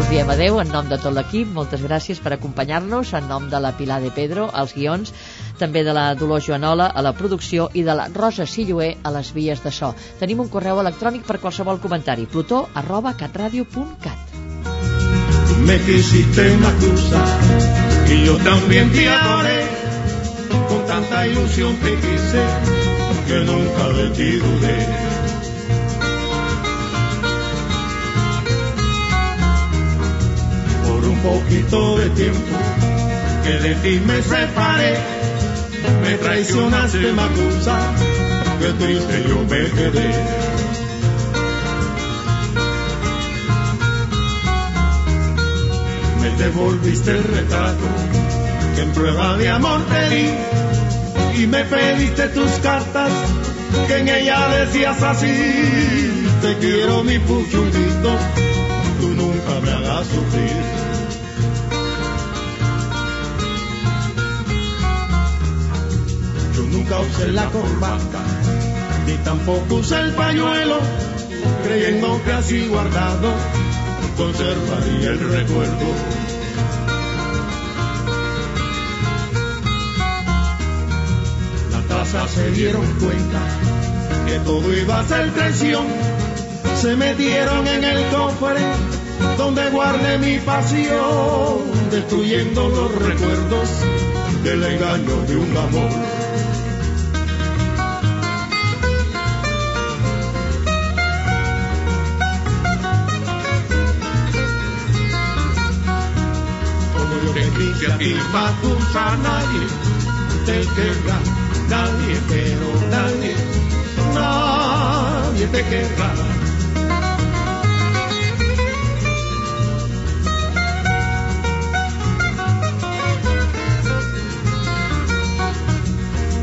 Us diem adeu en nom de tot l'equip, moltes gràcies per acompanyar-nos, en nom de la Pilar de Pedro, als guions, també de la Dolors Joanola a la producció i de la Rosa Silloé a les vies de so. Tenim un correu electrònic per qualsevol comentari, plutó arroba catradio.cat. Me quisiste Macusa y yo también te adoré. Con tanta ilusión te quise que nunca de ti dudé. Por un poquito de tiempo que de ti me separé, me traicionaste Macusa, que triste yo me quedé. me devolviste el retrato que en prueba de amor te di y me pediste tus cartas que en ella decías así te quiero mi puchulito tú nunca me hagas sufrir yo nunca usé la corbata ni tampoco usé el pañuelo creyendo que así guardado conservaría el recuerdo. Se dieron cuenta que todo iba a ser traición. Se metieron en el cofre donde guardé mi pasión, destruyendo los recuerdos del engaño de un amor. como yo que quise a nadie te querrá, nadie, pero nadie, nadie te querrá.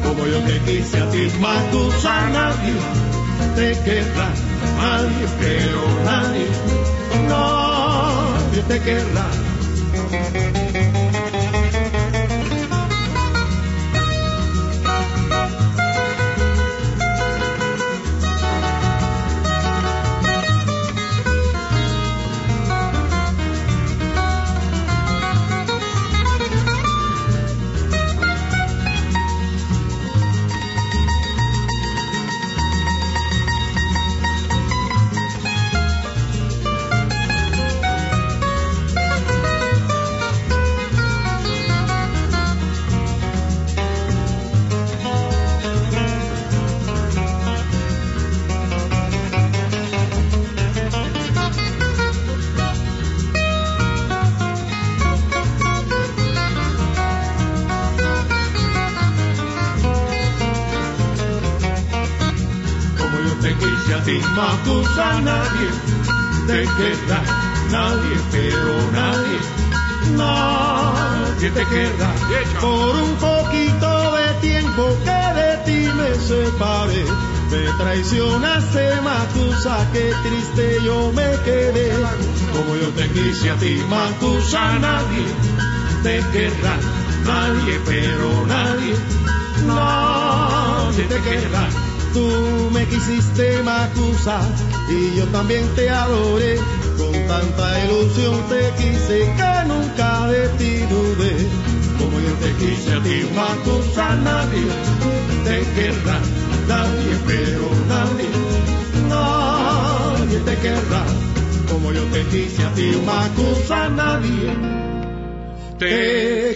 Como yo que quise a ti, Macusa, nadie te querrá, nadie, pero nadie, nadie te querrá. Ti, Macusa, nadie te querrá, nadie, pero nadie, nadie te querrá. Tú me quisiste Macusa y yo también te adoré. Con tanta ilusión te quise que nunca de ti dudé. Como yo te quise a ti Macusa, nadie te querrá, nadie, pero nadie, nadie te querrá. Como yo te quise a ti Macusa, nadie te querrá.